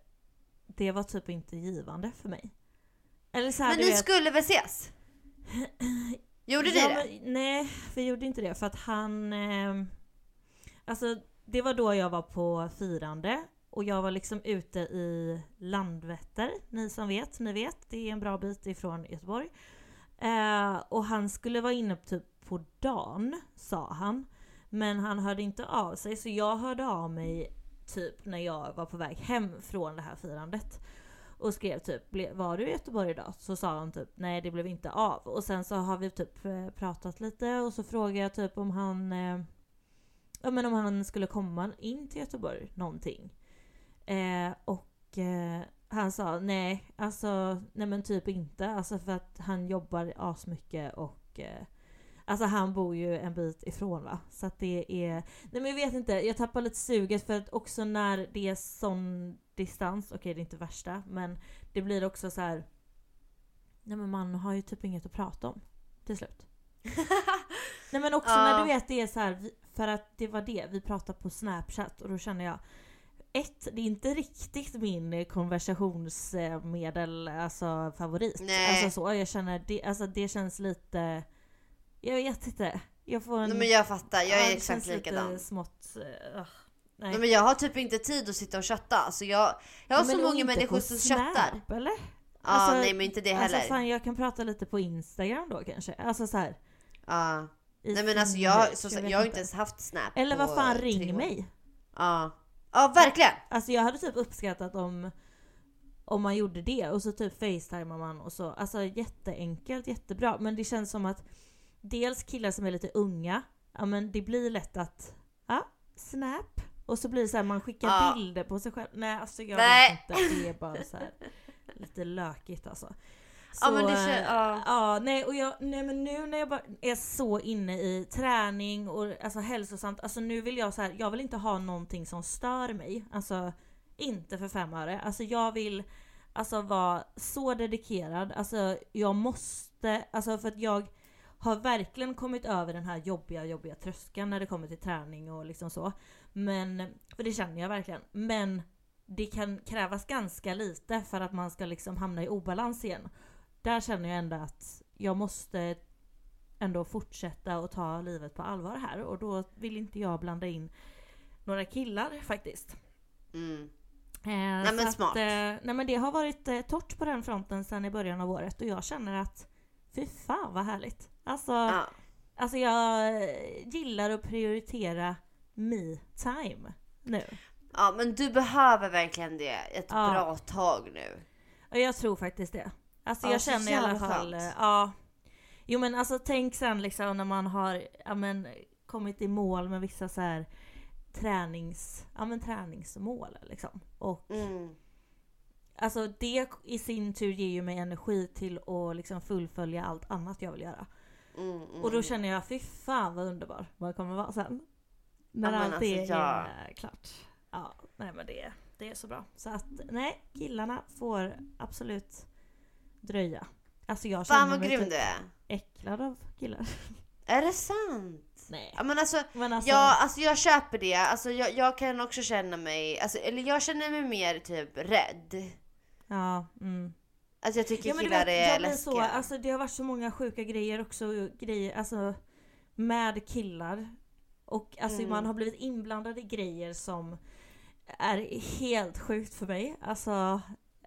Speaker 2: Det var typ inte givande för mig. Eller så här,
Speaker 1: Men ni
Speaker 2: vet,
Speaker 1: skulle väl ses? Gjorde ni
Speaker 2: ja,
Speaker 1: det?
Speaker 2: men, nej, vi gjorde inte det för att han... Eh, alltså det var då jag var på firande och jag var liksom ute i Landvetter. Ni som vet, ni vet. Det är en bra bit ifrån Göteborg. Eh, och han skulle vara inne typ på dagen, sa han. Men han hörde inte av sig så jag hörde av mig typ när jag var på väg hem från det här firandet. Och skrev typ var du i Göteborg idag? Så sa han typ nej det blev inte av. Och sen så har vi typ eh, pratat lite och så frågade jag typ om han eh, ja, men om han skulle komma in till Göteborg någonting. Eh, och eh, han sa nej, alltså nej men typ inte. Alltså för att han jobbar asmycket och eh, Alltså han bor ju en bit ifrån va. Så att det är... Nej men jag vet inte, jag tappar lite suget för att också när det är sån distans, okej okay, det är inte värsta, men det blir också så här. Nej men man har ju typ inget att prata om till slut. Nej men också ja. när du vet det är så här, för att det var det, vi pratade på snapchat och då känner jag ett, det är inte riktigt min konversationsmedel, alltså favorit. Nej. Alltså så, jag känner det, alltså det känns lite jag vet inte. Jag får en...
Speaker 1: Nej, men jag fattar, jag är ja, exakt likadan.
Speaker 2: Lite smått, uh,
Speaker 1: nej. nej. men jag har typ inte tid att sitta och chatta. Alltså jag, jag har nej, så många människor som chattar.
Speaker 2: eller? Ja,
Speaker 1: alltså, nej men inte det
Speaker 2: alltså,
Speaker 1: heller.
Speaker 2: Alltså fan, jag kan prata lite på Instagram då kanske. Alltså så här.
Speaker 1: Ja. Nej men alltså jag, så, jag, jag har inte ens haft Snap
Speaker 2: Eller vad fan, ring mig.
Speaker 1: Ja. Ja verkligen.
Speaker 2: Alltså jag hade typ uppskattat om om man gjorde det och så typ facetimar man och så. Alltså jätteenkelt, jättebra. Men det känns som att dels killar som är lite unga, ja men det blir lätt att, ja, snap. Och så blir det så här, man skickar ja. bilder på sig själv. Nej alltså jag Nej. vet inte, det är bara så här, lite lökigt alltså. Så,
Speaker 1: ja men det känns, ja.
Speaker 2: ja. nej och jag, nej men nu när jag bara är så inne i träning och alltså hälsosamt, alltså nu vill jag så här, jag vill inte ha någonting som stör mig. Alltså inte för fem öre. Alltså jag vill alltså vara så dedikerad, alltså jag måste, alltså för att jag har verkligen kommit över den här jobbiga, jobbiga tröskeln när det kommer till träning och liksom så. Men, för det känner jag verkligen. Men det kan krävas ganska lite för att man ska liksom hamna i obalans igen. Där känner jag ändå att jag måste ändå fortsätta och ta livet på allvar här och då vill inte jag blanda in några killar faktiskt.
Speaker 1: Mm. Eh, nej men smart. Att, eh,
Speaker 2: nej men det har varit eh, torrt på den fronten sedan i början av året och jag känner att fy fan vad härligt. Alltså, ja. alltså jag gillar att prioritera me time nu.
Speaker 1: Ja men du behöver verkligen det ett ja. bra tag nu.
Speaker 2: Ja jag tror faktiskt det. Alltså ja, jag känner i alla fall, skönt. ja. Jo men alltså tänk sen liksom när man har, ja men kommit i mål med vissa så här tränings, ja men träningsmål liksom. Och mm. Alltså det i sin tur ger ju mig energi till att liksom fullfölja allt annat jag vill göra. Mm, mm. Och då känner jag, fy fan vad underbar man kommer vara sen. När ja, allt alltså, det ja. är klart. Ja, nej men det, det är så bra. Så att nej, killarna får absolut dröja. Alltså jag känner
Speaker 1: fan vad grym
Speaker 2: typ
Speaker 1: du är.
Speaker 2: äcklad av killar.
Speaker 1: Är det sant?
Speaker 2: Nej.
Speaker 1: Ja, men alltså, men alltså... Jag, alltså jag köper det. Alltså jag, jag kan också känna mig, alltså, eller jag känner mig mer typ rädd.
Speaker 2: Ja, mm.
Speaker 1: Alltså jag tycker ja, killar vet, är läskiga. Så,
Speaker 2: alltså det har varit så många sjuka grejer också, grejer, alltså med killar. Och alltså mm. man har blivit inblandad i grejer som är helt sjukt för mig. Alltså,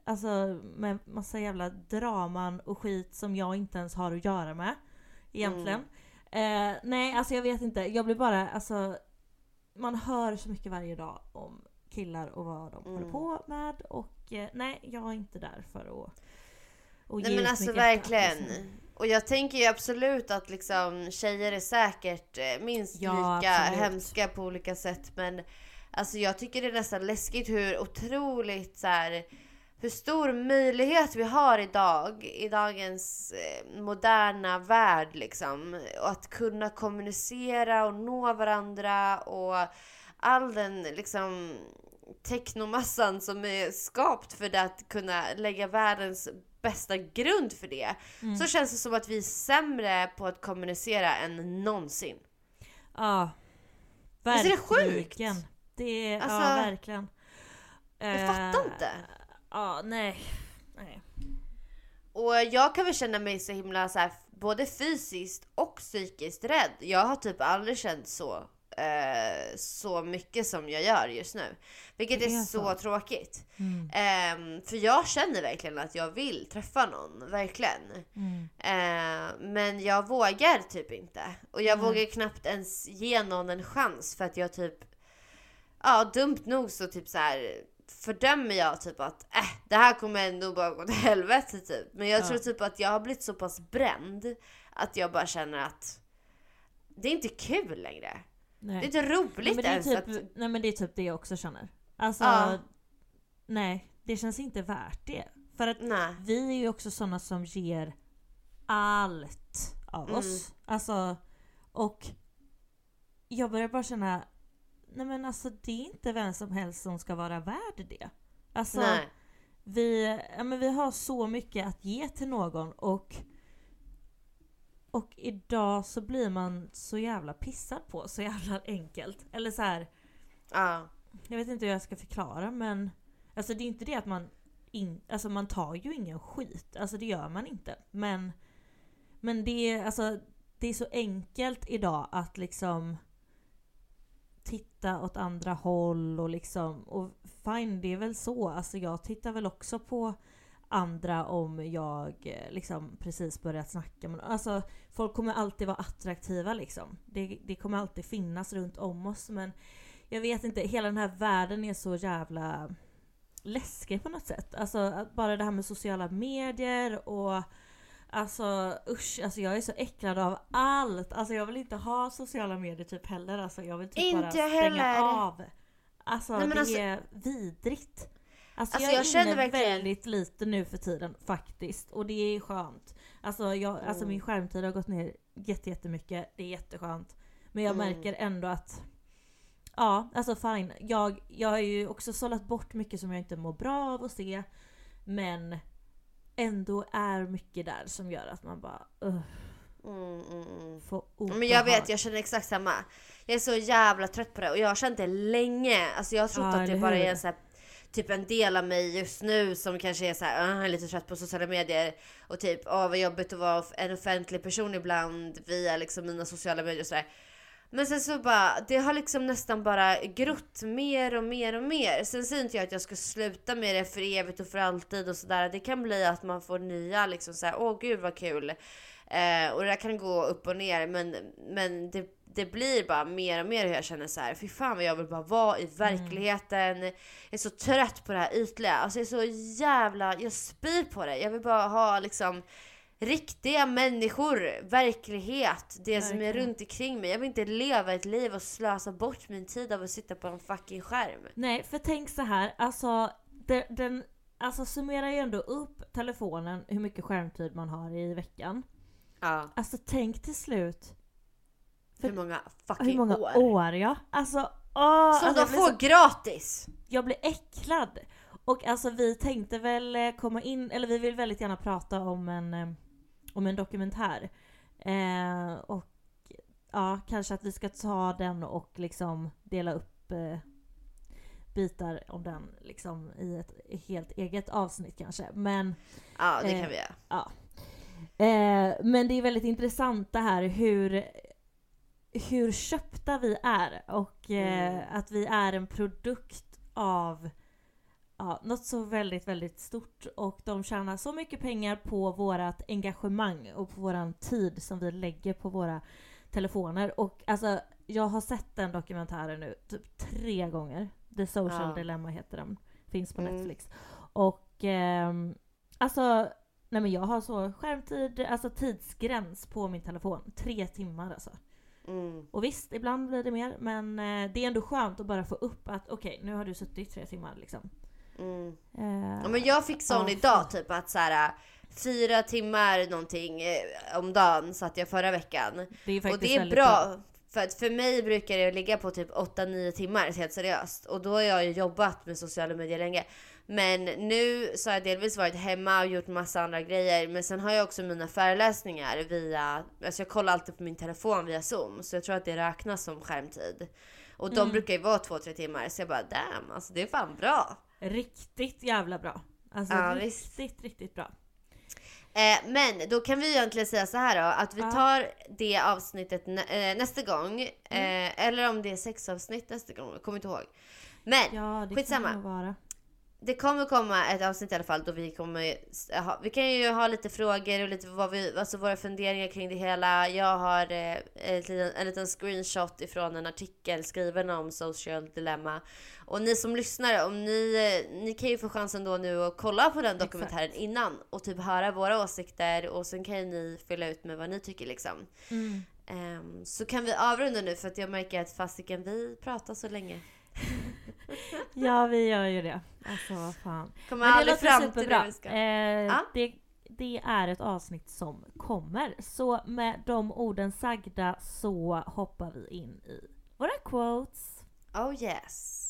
Speaker 2: alltså med massa jävla draman och skit som jag inte ens har att göra med. Egentligen. Mm. Eh, nej, alltså jag vet inte. Jag blir bara, alltså man hör så mycket varje dag om killar och vad de mm. håller på med och eh, nej, jag är inte där för att
Speaker 1: och Nej men alltså verkligen. Liksom. Och jag tänker ju absolut att liksom tjejer är säkert eh, minst ja, lika absolut. hemska på olika sätt men alltså jag tycker det är nästan läskigt hur otroligt så här, hur stor möjlighet vi har idag i dagens eh, moderna värld liksom. Och att kunna kommunicera och nå varandra och all den liksom teknomassan som är skapt för det att kunna lägga världens bästa grund för det. Mm. Så känns det som att vi är sämre på att kommunicera än någonsin.
Speaker 2: Ja.
Speaker 1: Verkligen. Visst är det sjukt?
Speaker 2: Det är, alltså, ja verkligen.
Speaker 1: Jag fattar inte.
Speaker 2: Ja, nej. nej.
Speaker 1: Och jag kan väl känna mig så himla så här, både fysiskt och psykiskt rädd. Jag har typ aldrig känt så eh, så mycket som jag gör just nu. Vilket är, är så, så tråkigt. Mm. Eh, för jag känner verkligen att jag vill träffa någon, verkligen. Mm. Eh, men jag vågar typ inte. Och jag vågar knappt ens ge någon en chans för att jag typ, ja dumt nog så typ så här fördömer jag typ att äh, det här kommer ändå bara gå till helvete typ. Men jag ja. tror typ att jag har blivit så pass bränd att jag bara känner att det är inte kul längre.
Speaker 2: Nej.
Speaker 1: Det är inte
Speaker 2: nej,
Speaker 1: roligt
Speaker 2: är
Speaker 1: ens
Speaker 2: typ,
Speaker 1: att...
Speaker 2: nej men det är typ det jag också känner. Alltså,
Speaker 1: Ja.
Speaker 2: nej, det känns inte värt det. För att
Speaker 1: Nej.
Speaker 2: vi är ju också sådana som ger allt av
Speaker 1: Mm.
Speaker 2: oss. Alltså, och jag börjar bara känna, nej men alltså det är inte vem som helst som ska vara värd det. Alltså,
Speaker 1: Nej.
Speaker 2: vi, ja, men vi har så mycket att ge till någon och och idag så blir man så jävla pissad på så jävla enkelt. Eller så här,
Speaker 1: Ja.
Speaker 2: jag vet inte hur jag ska förklara men Alltså det är inte det att man in, Alltså man tar ju ingen skit. Alltså det gör man inte. Men Men det är alltså Det är så enkelt idag att liksom Titta åt andra håll och liksom Och fine det är väl så. Alltså jag tittar väl också på andra om jag eh, liksom precis börjat snacka med Alltså folk kommer alltid vara attraktiva liksom. Det, det kommer alltid finnas runt om oss men jag vet inte, hela den här världen är så jävla läskig på något sätt. Alltså bara det här med sociala medier och Alltså usch, alltså jag är så äcklad av allt. Alltså jag vill inte ha sociala medier typ heller. Alltså jag vill typ
Speaker 1: Inte
Speaker 2: bara stänga
Speaker 1: heller.
Speaker 2: av. Alltså
Speaker 1: Nej,
Speaker 2: det
Speaker 1: alltså-
Speaker 2: är vidrigt. Alltså,
Speaker 1: Alltså,
Speaker 2: jag
Speaker 1: jag känner verkligen-
Speaker 2: väldigt lite nu för tiden faktiskt. Och det är skönt. Alltså, jag, alltså
Speaker 1: Mm.
Speaker 2: min skärmtid har gått ner jätte- jättemycket. Det är jätteskönt. Men jag
Speaker 1: Mm.
Speaker 2: märker ändå att Ja, alltså fine. Jag, jag har ju också sållat bort mycket som jag inte mår bra av att se. Men ändå är mycket där som gör att man bara uh,
Speaker 1: Mm, mm,
Speaker 2: får
Speaker 1: Men jag vet, jag känner exakt samma. Jag är så jävla trött på det och jag har känt det länge. Alltså jag har trott
Speaker 2: Ja,
Speaker 1: att det
Speaker 2: eller
Speaker 1: bara
Speaker 2: hur?
Speaker 1: är en så här, typ en del av mig just nu som kanske är så här, "Ah, är lite trött på sociala medier och typ, åh vad jobbigt att vara en offentlig person ibland via liksom mina sociala medier och sådär. Men sen så bara, det har liksom nästan bara grott mer och mer och mer. Sen säger inte jag att jag ska sluta med det för evigt och för alltid och sådär. Det kan bli att man får nya liksom såhär, åh gud vad kul. Eh, och det där kan gå upp och ner men, men det, det blir bara mer och mer hur jag känner så här. fy fan vad jag vill bara vara i verkligheten. Jag är så trött på det här ytliga. Alltså jag är så jävla, jag spyr på det. Jag vill bara ha liksom riktiga människor, verkliget, det som är runt omkring mig. Jag vill inte leva ett liv och slösa bort min tid av att sitta på en fucking skärm.
Speaker 2: Nej, för tänk så här, alltså den, den alltså summerar ju ändå upp telefonen hur mycket skärmtid man har i veckan.
Speaker 1: Ja.
Speaker 2: Alltså tänk till slut
Speaker 1: Hur många fucking
Speaker 2: hur många
Speaker 1: år?
Speaker 2: år, ja. Alltså åh!
Speaker 1: Som
Speaker 2: alltså,
Speaker 1: de får
Speaker 2: så-
Speaker 1: gratis!
Speaker 2: jag blir äcklad. Och alltså vi tänkte väl eh, komma in, eller vi vill väldigt gärna prata om en, eh, om en dokumentär. Eh, och ja, kanske att vi ska ta den och liksom dela upp eh, bitar om den liksom i ett helt eget avsnitt kanske. Men
Speaker 1: Ja, det
Speaker 2: Eh,
Speaker 1: kan vi göra.
Speaker 2: Ja. Eh, men det är väldigt intressant det här hur, hur köpta vi är och eh,
Speaker 1: Mm.
Speaker 2: att vi är en produkt av ja, något så väldigt, väldigt stort och de tjänar så mycket pengar på vårat engagemang och på våran tid som vi lägger på våra telefoner. Och alltså, jag har sett den dokumentären nu typ tre gånger. The Social
Speaker 1: Ja.
Speaker 2: Dilemma heter den. Finns på
Speaker 1: Mm.
Speaker 2: Netflix. Och ehm, alltså, nej men jag har så skärmtid, alltså tidsgräns på min telefon. Tre timmar alltså.
Speaker 1: Mm.
Speaker 2: Och visst, ibland blir det mer men eh, det är ändå skönt att bara få upp att okej, nu har du suttit tre timmar liksom.
Speaker 1: Mm.
Speaker 2: Eh,
Speaker 1: Ja, men jag fick sån
Speaker 2: Ja,
Speaker 1: idag typ att så här fyra timmar någonting eh, om dagen satt jag förra veckan.
Speaker 2: det är
Speaker 1: Och det är
Speaker 2: väldigt
Speaker 1: bra. För att för mig brukar det ligga på typ 8-9 timmar helt seriöst. Och då har jag ju jobbat med sociala medier länge. Men nu så har jag delvis varit hemma och gjort massa andra grejer. Men sen har jag också mina föreläsningar via, alltså jag kollar alltid på min telefon via zoom. Så jag tror att det räknas som skärmtid. Och de
Speaker 2: Mm.
Speaker 1: brukar ju vara 2-3 timmar. Så jag bara damn, alltså det är fan bra.
Speaker 2: Riktigt jävla bra. Alltså
Speaker 1: Ja,
Speaker 2: riktigt,
Speaker 1: visst.
Speaker 2: riktigt bra.
Speaker 1: Eh, men då kan vi egentligen säga så här då, att vi
Speaker 2: Ja.
Speaker 1: tar det avsnittet nä- eh, nästa gång.
Speaker 2: Mm.
Speaker 1: Eh, eller om det är sex avsnitt nästa gång, jag kommer inte ihåg. Men
Speaker 2: Ja, det
Speaker 1: Skitsamma.
Speaker 2: kan det vara.
Speaker 1: Det kommer komma ett avsnitt i alla fall då vi kommer ha, vi kan ju ha lite frågor och lite vad vi, alltså våra funderingar kring det hela. Jag har eh, ett liten, en liten screenshot ifrån en artikel skriven om social dilemma. Och ni som lyssnar, om ni, eh, ni kan ju få chansen då nu att kolla på den dokumentären
Speaker 2: Exakt.
Speaker 1: innan och typ höra våra åsikter och sen kan ju ni fylla ut med vad ni tycker liksom.
Speaker 2: Mm.
Speaker 1: Ehm, så kan vi avrunda nu för att jag märker att fasiken vi pratar så länge.
Speaker 2: Ja, vi gör ju det. Alltså vad fan.
Speaker 1: Kommer
Speaker 2: Men det
Speaker 1: aldrig
Speaker 2: låter
Speaker 1: fram till
Speaker 2: superbra.
Speaker 1: det.
Speaker 2: Eh,
Speaker 1: Ja.
Speaker 2: det, det är ett avsnitt som kommer. Så med de orden sagda så hoppar vi in i våra quotes.
Speaker 1: Oh yes.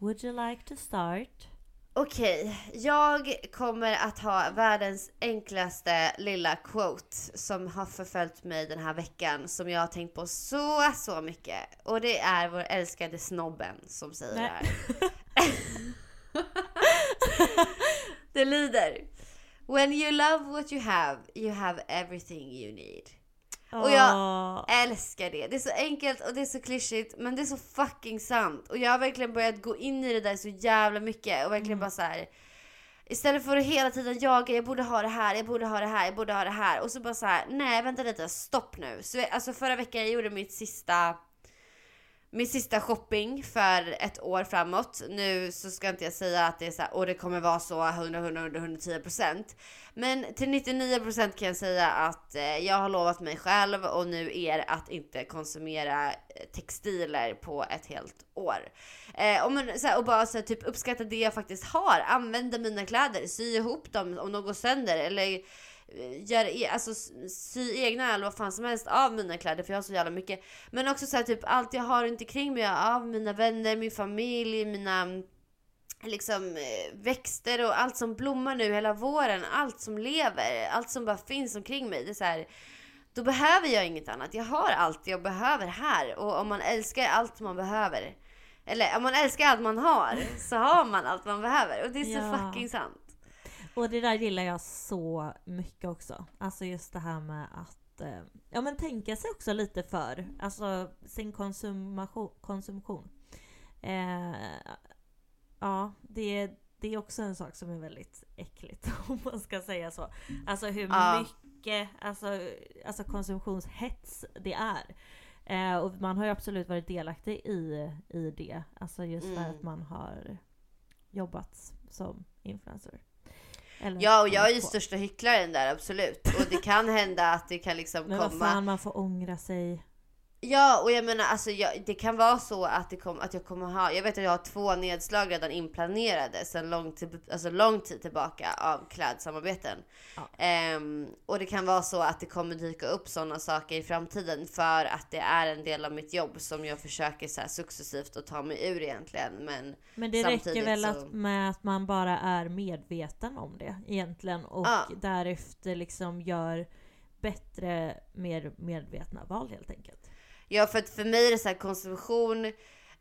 Speaker 2: Would you like to start?
Speaker 1: Okej, jag kommer att ha världens enklaste lilla quote som har förföljt mig den här veckan som jag har tänkt på så, så mycket. Och det är vår älskade snobben som säger det
Speaker 2: Nej.
Speaker 1: här. det lyder When you love what you have, you have everything you need. Och jag- älskar det. Det är så enkelt och det är så klyschigt men det är så fucking sant. Och jag har verkligen börjat gå in i det där så jävla mycket och verkligen bara så här. Istället för att hela tiden jaga, jag borde ha det här, jag borde ha det här, jag borde ha det här. Och så bara så här, nej vänta lite, stopp nu. Så, alltså förra veckan jag gjorde mitt sista min sista shopping för ett år framåt. Nu så ska inte jag säga att det är så här, och det kommer vara så 100, 100, 100, 110%. Men till 99% kan jag säga att eh, jag har lovat mig själv och nu er att inte konsumera eh, textiler på ett helt år. Eh, och, men, så här, och bara så här, typ uppskatta det jag faktiskt har. Använda mina kläder, sy ihop dem om de går sönder eller gör, e- alltså sy egna eller vad fan som helst av mina kläder för jag har så jävla mycket. Men också så här, typ allt jag har runt omkring mig av mina vänner, min familj, mina liksom eh, växter och allt som blommar nu hela våren, allt som lever, allt som bara finns omkring mig. Det är så här, då behöver jag inget annat. Jag har allt jag behöver här och om man älskar allt man behöver eller om man älskar allt man har så har man allt man behöver och det är så
Speaker 2: Ja.
Speaker 1: fucking sant.
Speaker 2: Och det där gillar jag så mycket också. Alltså just det här med att eh, ja, men tänka sig också lite för. Alltså sin konsumation. konsumtion. Eh, ja, det, det är också en sak som är väldigt äckligt om man ska säga så. Alltså hur
Speaker 1: Ja.
Speaker 2: mycket alltså, alltså konsumtionshets det är. Eh, och man har ju absolut varit delaktig i, i det. Alltså just för
Speaker 1: Mm.
Speaker 2: att man har jobbat som influencer. Eller
Speaker 1: Ja och jag är ju
Speaker 2: på.
Speaker 1: största hycklaren där absolut och det kan hända att det kan liksom
Speaker 2: Men
Speaker 1: komma
Speaker 2: fan, man får ångra sig.
Speaker 1: Ja, och jag menar alltså jag, det kan vara så att, det kom, att jag kommer ha, jag vet att jag har två nedslag redan inplanerade sedan lång tid, alltså lång tid tillbaka av klädsamarbeten.
Speaker 2: Ja.
Speaker 1: Ehm, och det kan vara så att det kommer dyka upp sådana saker i framtiden för att det är en del av mitt jobb som jag försöker så successivt att ta mig ur egentligen. Men
Speaker 2: Men det räcker väl
Speaker 1: så-
Speaker 2: att, med att man bara är medveten om det egentligen och
Speaker 1: Ja.
Speaker 2: därefter liksom gör bättre, mer medvetna val helt enkelt.
Speaker 1: Ja, för att för mig är det så här konsumtion.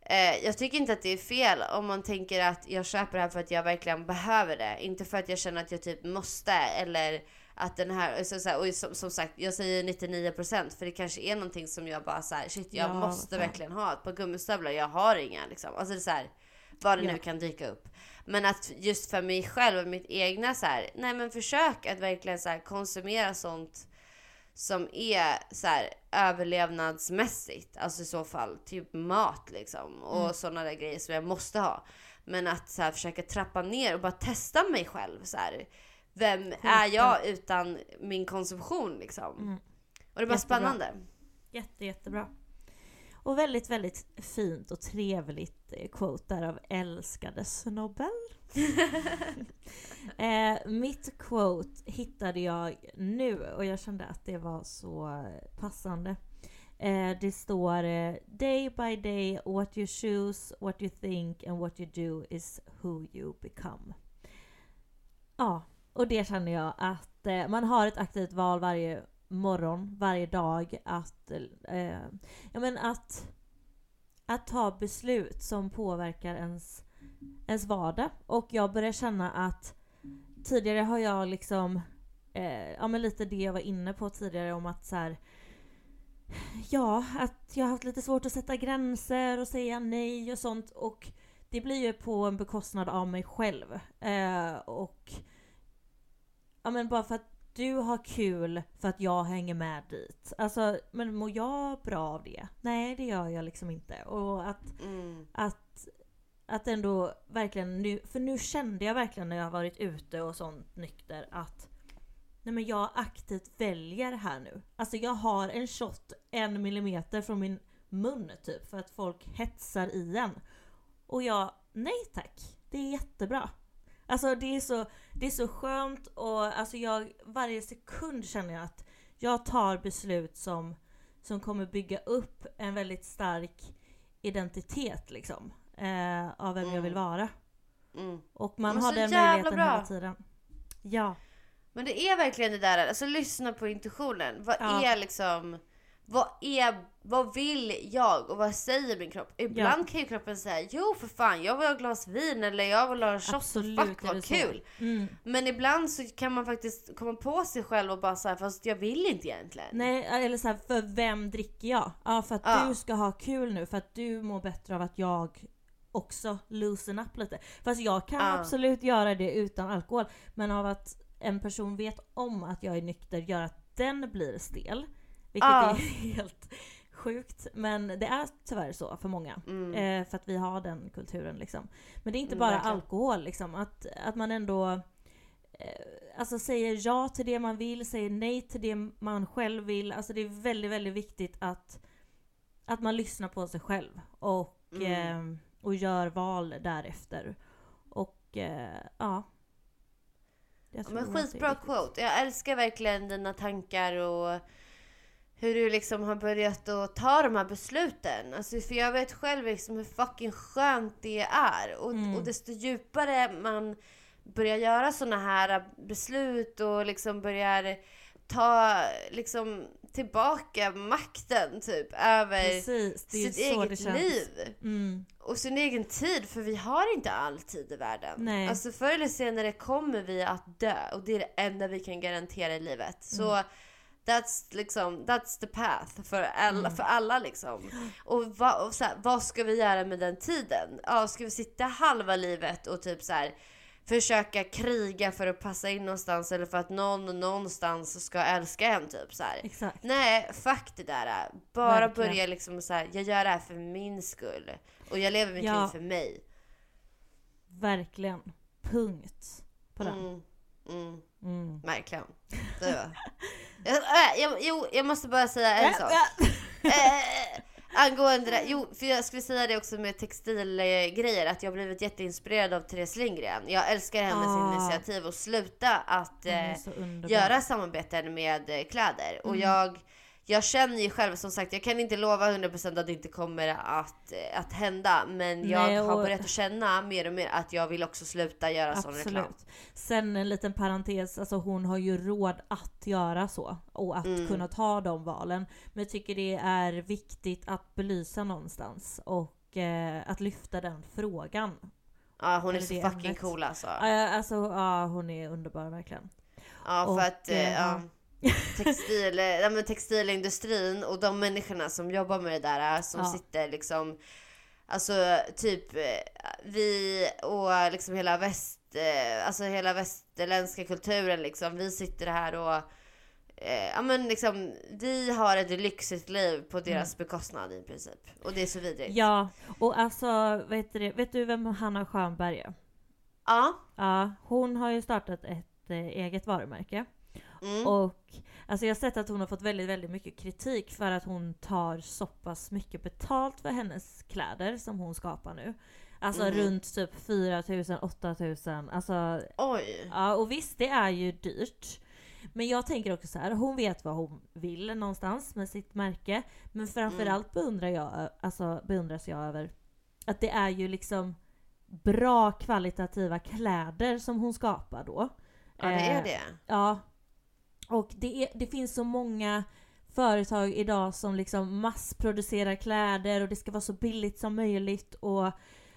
Speaker 1: Eh, jag tycker inte att det är fel om man tänker att jag köper det här för att jag verkligen behöver det. Inte för att jag känner att jag typ måste eller att den här, så, så här och som, som sagt, jag säger 99% för det kanske är någonting som jag bara så här, shit jag
Speaker 2: Ja,
Speaker 1: måste verkligen ha ett par gummistövlar, jag har inga liksom. Alltså det är så här, vad det
Speaker 2: Ja.
Speaker 1: nu kan dyka upp. Men att just för mig själv och mitt egna så här, nej men försök att verkligen så konsumera sånt som är så här överlevnadsmässigt, alltså i så fall typ mat liksom och
Speaker 2: Mm.
Speaker 1: sådana där grejer som jag måste ha. Men att så här, försöka trappa ner och bara testa mig själv så här. Vem är jag utan min konsumtion liksom?
Speaker 2: Mm.
Speaker 1: Och det är bara
Speaker 2: Jättebra.
Speaker 1: spännande.
Speaker 2: Jätte, jättebra. Och väldigt, väldigt fint och trevligt eh, quote där av älskade snobben. eh, mitt quote hittade jag nu och jag kände att det var så passande. Eh, det står eh, Day by day what you choose, what you think and what you do is who you become. Ja, och det känner jag att eh, man har ett aktivt val varje morgon, varje dag att, eh, ja, men att, att ta beslut som påverkar ens, ens vardag. Och jag börjar känna att tidigare har jag liksom, eh, ja men lite det jag var inne på tidigare om att så här, ja, att jag har haft lite svårt att sätta gränser och säga nej och sånt. Och det blir ju på en bekostnad av mig själv. Eh, och ja men bara för att du har kul för att jag hänger med dit. Alltså, men mår jag bra av det? Nej, det gör jag liksom inte. Och att,
Speaker 1: Mm.
Speaker 2: att, att ändå verkligen nu, för nu kände jag verkligen när jag har varit ute och sånt nykter att Nej men jag aktivt väljer här nu. Alltså jag har en shot en millimeter från min mun typ för att folk hetsar i en. Och jag, nej tack. Det är jättebra. Alltså det är så, det är så skönt och alltså jag, varje sekund känner jag att jag tar beslut som, som kommer bygga upp en väldigt stark identitet liksom. Eh, av vem jag vill
Speaker 1: Mm.
Speaker 2: vara.
Speaker 1: Mm.
Speaker 2: Och man har den
Speaker 1: jävla
Speaker 2: möjligheten
Speaker 1: bra.
Speaker 2: hela tiden. Ja.
Speaker 1: Men det är verkligen det där, alltså lyssna på intuitionen. Vad
Speaker 2: Ja.
Speaker 1: är liksom, vad är, vad vill jag och vad säger min kropp? Ibland kan ju kroppen säga, jo för fan jag vill ha ett glas vin eller jag vill ha en shot
Speaker 2: Absolut
Speaker 1: fuck vad kul.
Speaker 2: Mm.
Speaker 1: Men ibland så kan man faktiskt komma på sig själv och bara säga fast jag vill inte egentligen.
Speaker 2: Nej, eller så här, för vem dricker jag? Ja, för att
Speaker 1: Ja.
Speaker 2: du ska ha kul nu, för att du mår bättre av att jag också loosen up lite. Fast jag kan
Speaker 1: Ja.
Speaker 2: absolut göra det utan alkohol, men av att en person vet om att jag är nykter gör att den blir stel. Vilket
Speaker 1: Ja.
Speaker 2: är helt sjukt, men det är tyvärr så för många.
Speaker 1: Mm.
Speaker 2: Eh, för att vi har den kulturen liksom. Men det är inte
Speaker 1: Mm,
Speaker 2: bara
Speaker 1: verkligen.
Speaker 2: alkohol liksom. Att, att man ändå eh, alltså säger ja till det man vill, säger nej till det man själv vill. Alltså det är väldigt, väldigt viktigt att, att man lyssnar på sig själv. Och,
Speaker 1: Mm.
Speaker 2: eh, och gör val därefter. Och eh, ja. Jag
Speaker 1: Ja, Men skitbra quote. Jag älskar verkligen dina tankar och hur du liksom har börjat att ta de här besluten. Alltså, för jag vet själv liksom hur fucking skönt det är. Och,
Speaker 2: Mm.
Speaker 1: och desto djupare man börjar göra såna här beslut och liksom börjar ta liksom tillbaka makten typ över
Speaker 2: Precis,
Speaker 1: sitt eget liv.
Speaker 2: Mm.
Speaker 1: Och sin egen tid, för vi har inte all tid i världen.
Speaker 2: Nej.
Speaker 1: Alltså förr eller senare kommer vi att dö och det är det enda vi kan garantera i livet. Så
Speaker 2: Mm.
Speaker 1: That's liksom, that's the path för alla,
Speaker 2: Mm.
Speaker 1: för alla liksom. Och, va, och så här, vad ska vi göra med den tiden? Ja, ska vi sitta halva livet och typ så här försöka kriga för att passa in någonstans eller för att någon någonstans ska älska en typ så. Nej, fuck det där. Bara
Speaker 2: Verkligen.
Speaker 1: börja liksom så här, jag gör det här för min skull. Och jag lever mitt
Speaker 2: Ja.
Speaker 1: liv för mig.
Speaker 2: Verkligen. Punkt. På den.
Speaker 1: Mm, mm,
Speaker 2: Mm.
Speaker 1: verkligen. Det jag, äh, jag, jo, jag måste bara säga en sak. Eh, angående det, jo, för jag skulle säga det också med textilgrejer, att jag har blivit jätteinspirerad av Therese Lindgren. Jag älskar hennes
Speaker 2: Ah.
Speaker 1: initiativ att sluta att eh, göra samarbeten med eh, kläder. Och
Speaker 2: Mm.
Speaker 1: jag, jag känner ju själv, som sagt, jag kan inte lova 100% att det inte kommer att, eh, att hända. Men jag
Speaker 2: Nej,
Speaker 1: har
Speaker 2: och-
Speaker 1: börjat att känna mer och mer att jag vill också sluta göra sån reklam.
Speaker 2: Absolut. Sen en liten parentes, alltså hon har ju råd att göra så och att
Speaker 1: Mm.
Speaker 2: kunna ta de valen. Men jag tycker det är viktigt att belysa någonstans och eh, att lyfta den frågan.
Speaker 1: Ja, hon är
Speaker 2: Eller
Speaker 1: så
Speaker 2: det
Speaker 1: fucking
Speaker 2: ämnet.
Speaker 1: cool alltså.
Speaker 2: Eh, alltså ja, hon är underbar verkligen.
Speaker 1: Ja, för
Speaker 2: och,
Speaker 1: att eh,
Speaker 2: eh,
Speaker 1: ja, textil, eh, ja, textilindustrin och de människorna som jobbar med det där, eh, som
Speaker 2: Ja.
Speaker 1: sitter liksom Alltså typ eh, vi och liksom hela väst, alltså hela västerländska kulturen liksom. Vi sitter här och eh, ja men liksom vi har ett lyxigt liv på deras bekostnad i princip. Och det är så vidrigt.
Speaker 2: Mm. Ja, och alltså vet du, vet du vem Hanna Stjernberg är?
Speaker 1: Ja.
Speaker 2: Ja, hon har ju startat ett eget varumärke.
Speaker 1: Mm.
Speaker 2: Och alltså jag har sett att hon har fått väldigt, väldigt mycket kritik för att hon tar så pass mycket betalt för hennes kläder som hon skapar nu. Alltså
Speaker 1: Mhm.
Speaker 2: runt typ 4000, 8000. Alltså,
Speaker 1: Oj.
Speaker 2: ja och visst det är ju dyrt. Men jag tänker också så här, hon vet vad hon vill någonstans med sitt märke. Men framförallt beundrar jag, alltså beundras jag över att det är ju liksom bra kvalitativa kläder som hon skapar då.
Speaker 1: Ja det är
Speaker 2: Eh,
Speaker 1: det.
Speaker 2: Ja. Och det, är, det finns så många företag idag som liksom massproducerar kläder och det ska vara så billigt som möjligt och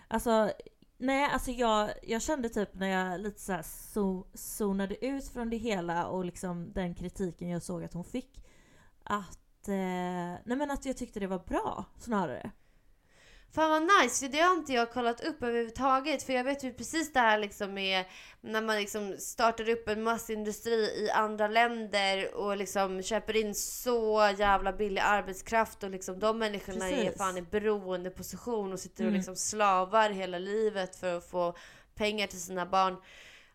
Speaker 2: alltså Nej, alltså jag, jag kände typ när jag lite så här so, zonade ut från det hela och liksom den kritiken jag såg att hon fick att, eh, nej men att jag tyckte det var bra snarare.
Speaker 1: Fan vad nice, för det har inte jag kollat upp överhuvudtaget. För jag vet ju precis det här liksom med när man liksom startar upp en massindustri i andra länder och liksom köper in så jävla billig arbetskraft och liksom de människorna är
Speaker 2: Precis.
Speaker 1: fan i beroendeposition och sitter och
Speaker 2: Mm.
Speaker 1: liksom slavar hela livet för att få pengar till sina barn.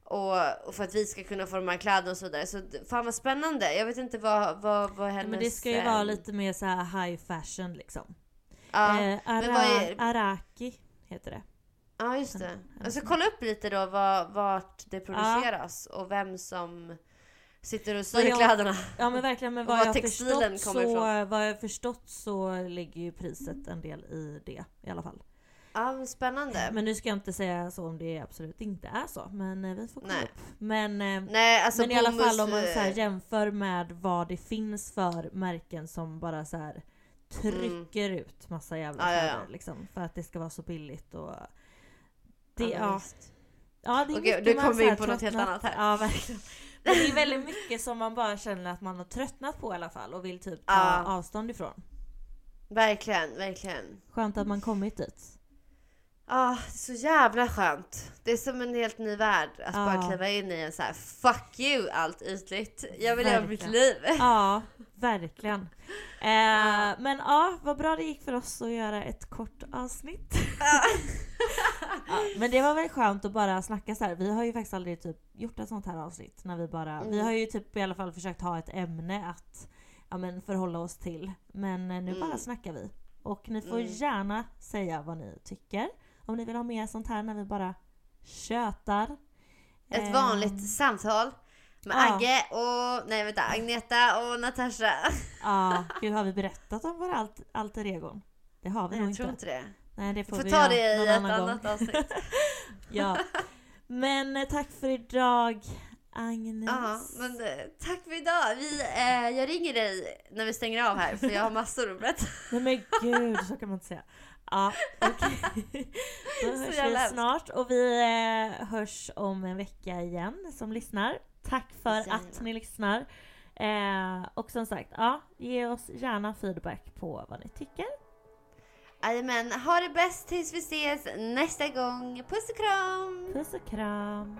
Speaker 1: Och, och för att vi ska kunna få de här kläderna och så vidare. Så fan vad spännande. Jag vet inte vad, vad, vad hennes...
Speaker 2: Men det ska ju vara lite mer så här high fashion liksom.
Speaker 1: Ja,
Speaker 2: eh, ara,
Speaker 1: är-
Speaker 2: Araki heter det.
Speaker 1: ja just det.
Speaker 2: Ja.
Speaker 1: Jag ska kolla upp lite då vad, vart det produceras och vem som sitter och syr kläderna.
Speaker 2: Ja men verkligen, men vad
Speaker 1: var
Speaker 2: jag, förstått
Speaker 1: kommer
Speaker 2: så,
Speaker 1: ifrån.
Speaker 2: vad jag förstått så ligger ju priset en del i det i alla fall.
Speaker 1: Ja, spännande.
Speaker 2: Men nu ska jag inte säga så om det absolut inte är så, men eh, vi får kolla
Speaker 1: Nej.
Speaker 2: upp. Men, eh,
Speaker 1: Nej, alltså
Speaker 2: men i alla fall om man så här jämför med vad det finns för märken som bara så här trycker ut massa jävla
Speaker 1: Mm. Ja, ja, ja.
Speaker 2: kläder liksom, för att det ska vara så billigt och det,
Speaker 1: Ja,
Speaker 2: ja, det är
Speaker 1: Okej, nu kommer vi in på något helt annat här.
Speaker 2: Ja verkligen. Men det är väldigt mycket som man bara känner att man har tröttnat på i alla fall och vill typ ta avstånd ifrån.
Speaker 1: Verkligen, verkligen.
Speaker 2: Skönt att man kommit dit.
Speaker 1: Ah, det är så jävla skönt. Det är som en helt ny värld att bara
Speaker 2: Ja.
Speaker 1: kliva in i en så här fuck you allt ytligt. Jag vill leva mitt liv.
Speaker 2: Ja, verkligen. Eh, men ja, vad bra det gick för oss att göra ett kort avsnitt. ja, men det var väl skönt att bara snacka så här. Vi har ju faktiskt aldrig typ gjort ett sånt här avsnitt. När vi, bara, vi
Speaker 1: Mm.
Speaker 2: har ju typ i alla fall försökt ha ett ämne att ja, men förhålla oss till. Men eh, nu
Speaker 1: Mm.
Speaker 2: bara snackar vi. Och ni får
Speaker 1: Mm.
Speaker 2: gärna säga vad ni tycker. Om ni vill ha mer sånt här när vi bara tjötar.
Speaker 1: Ett
Speaker 2: Eh,
Speaker 1: vanligt samtal med
Speaker 2: ja.
Speaker 1: Agge och, nej vänta, Agneta och Natasha.
Speaker 2: Ja, gud har vi berättat om våra alt alter egon? Det har vi
Speaker 1: Nej,
Speaker 2: nog
Speaker 1: jag tror
Speaker 2: inte.
Speaker 1: inte det.
Speaker 2: Nej det
Speaker 1: Vi
Speaker 2: får
Speaker 1: får
Speaker 2: vi
Speaker 1: ta det i ett
Speaker 2: annan gång.
Speaker 1: annat avsnitt.
Speaker 2: Ja. Men eh, tack för idag Agnes.
Speaker 1: Ja, men eh, tack för idag. Vi, eh, jag ringer dig när vi stänger av här för jag har massor att berätta.
Speaker 2: Nej men gud, så kan man inte säga. Ja, okej. Då
Speaker 1: Så
Speaker 2: hörs vi
Speaker 1: hemskt.
Speaker 2: snart och vi eh, hörs om en vecka igen som lyssnar. Tack för att ni lyssnar. Eh, och som sagt, ja, ge oss gärna feedback på vad ni tycker.
Speaker 1: Jajamän, ha det bäst tills vi ses nästa gång. Puss och kram!
Speaker 2: Puss och kram.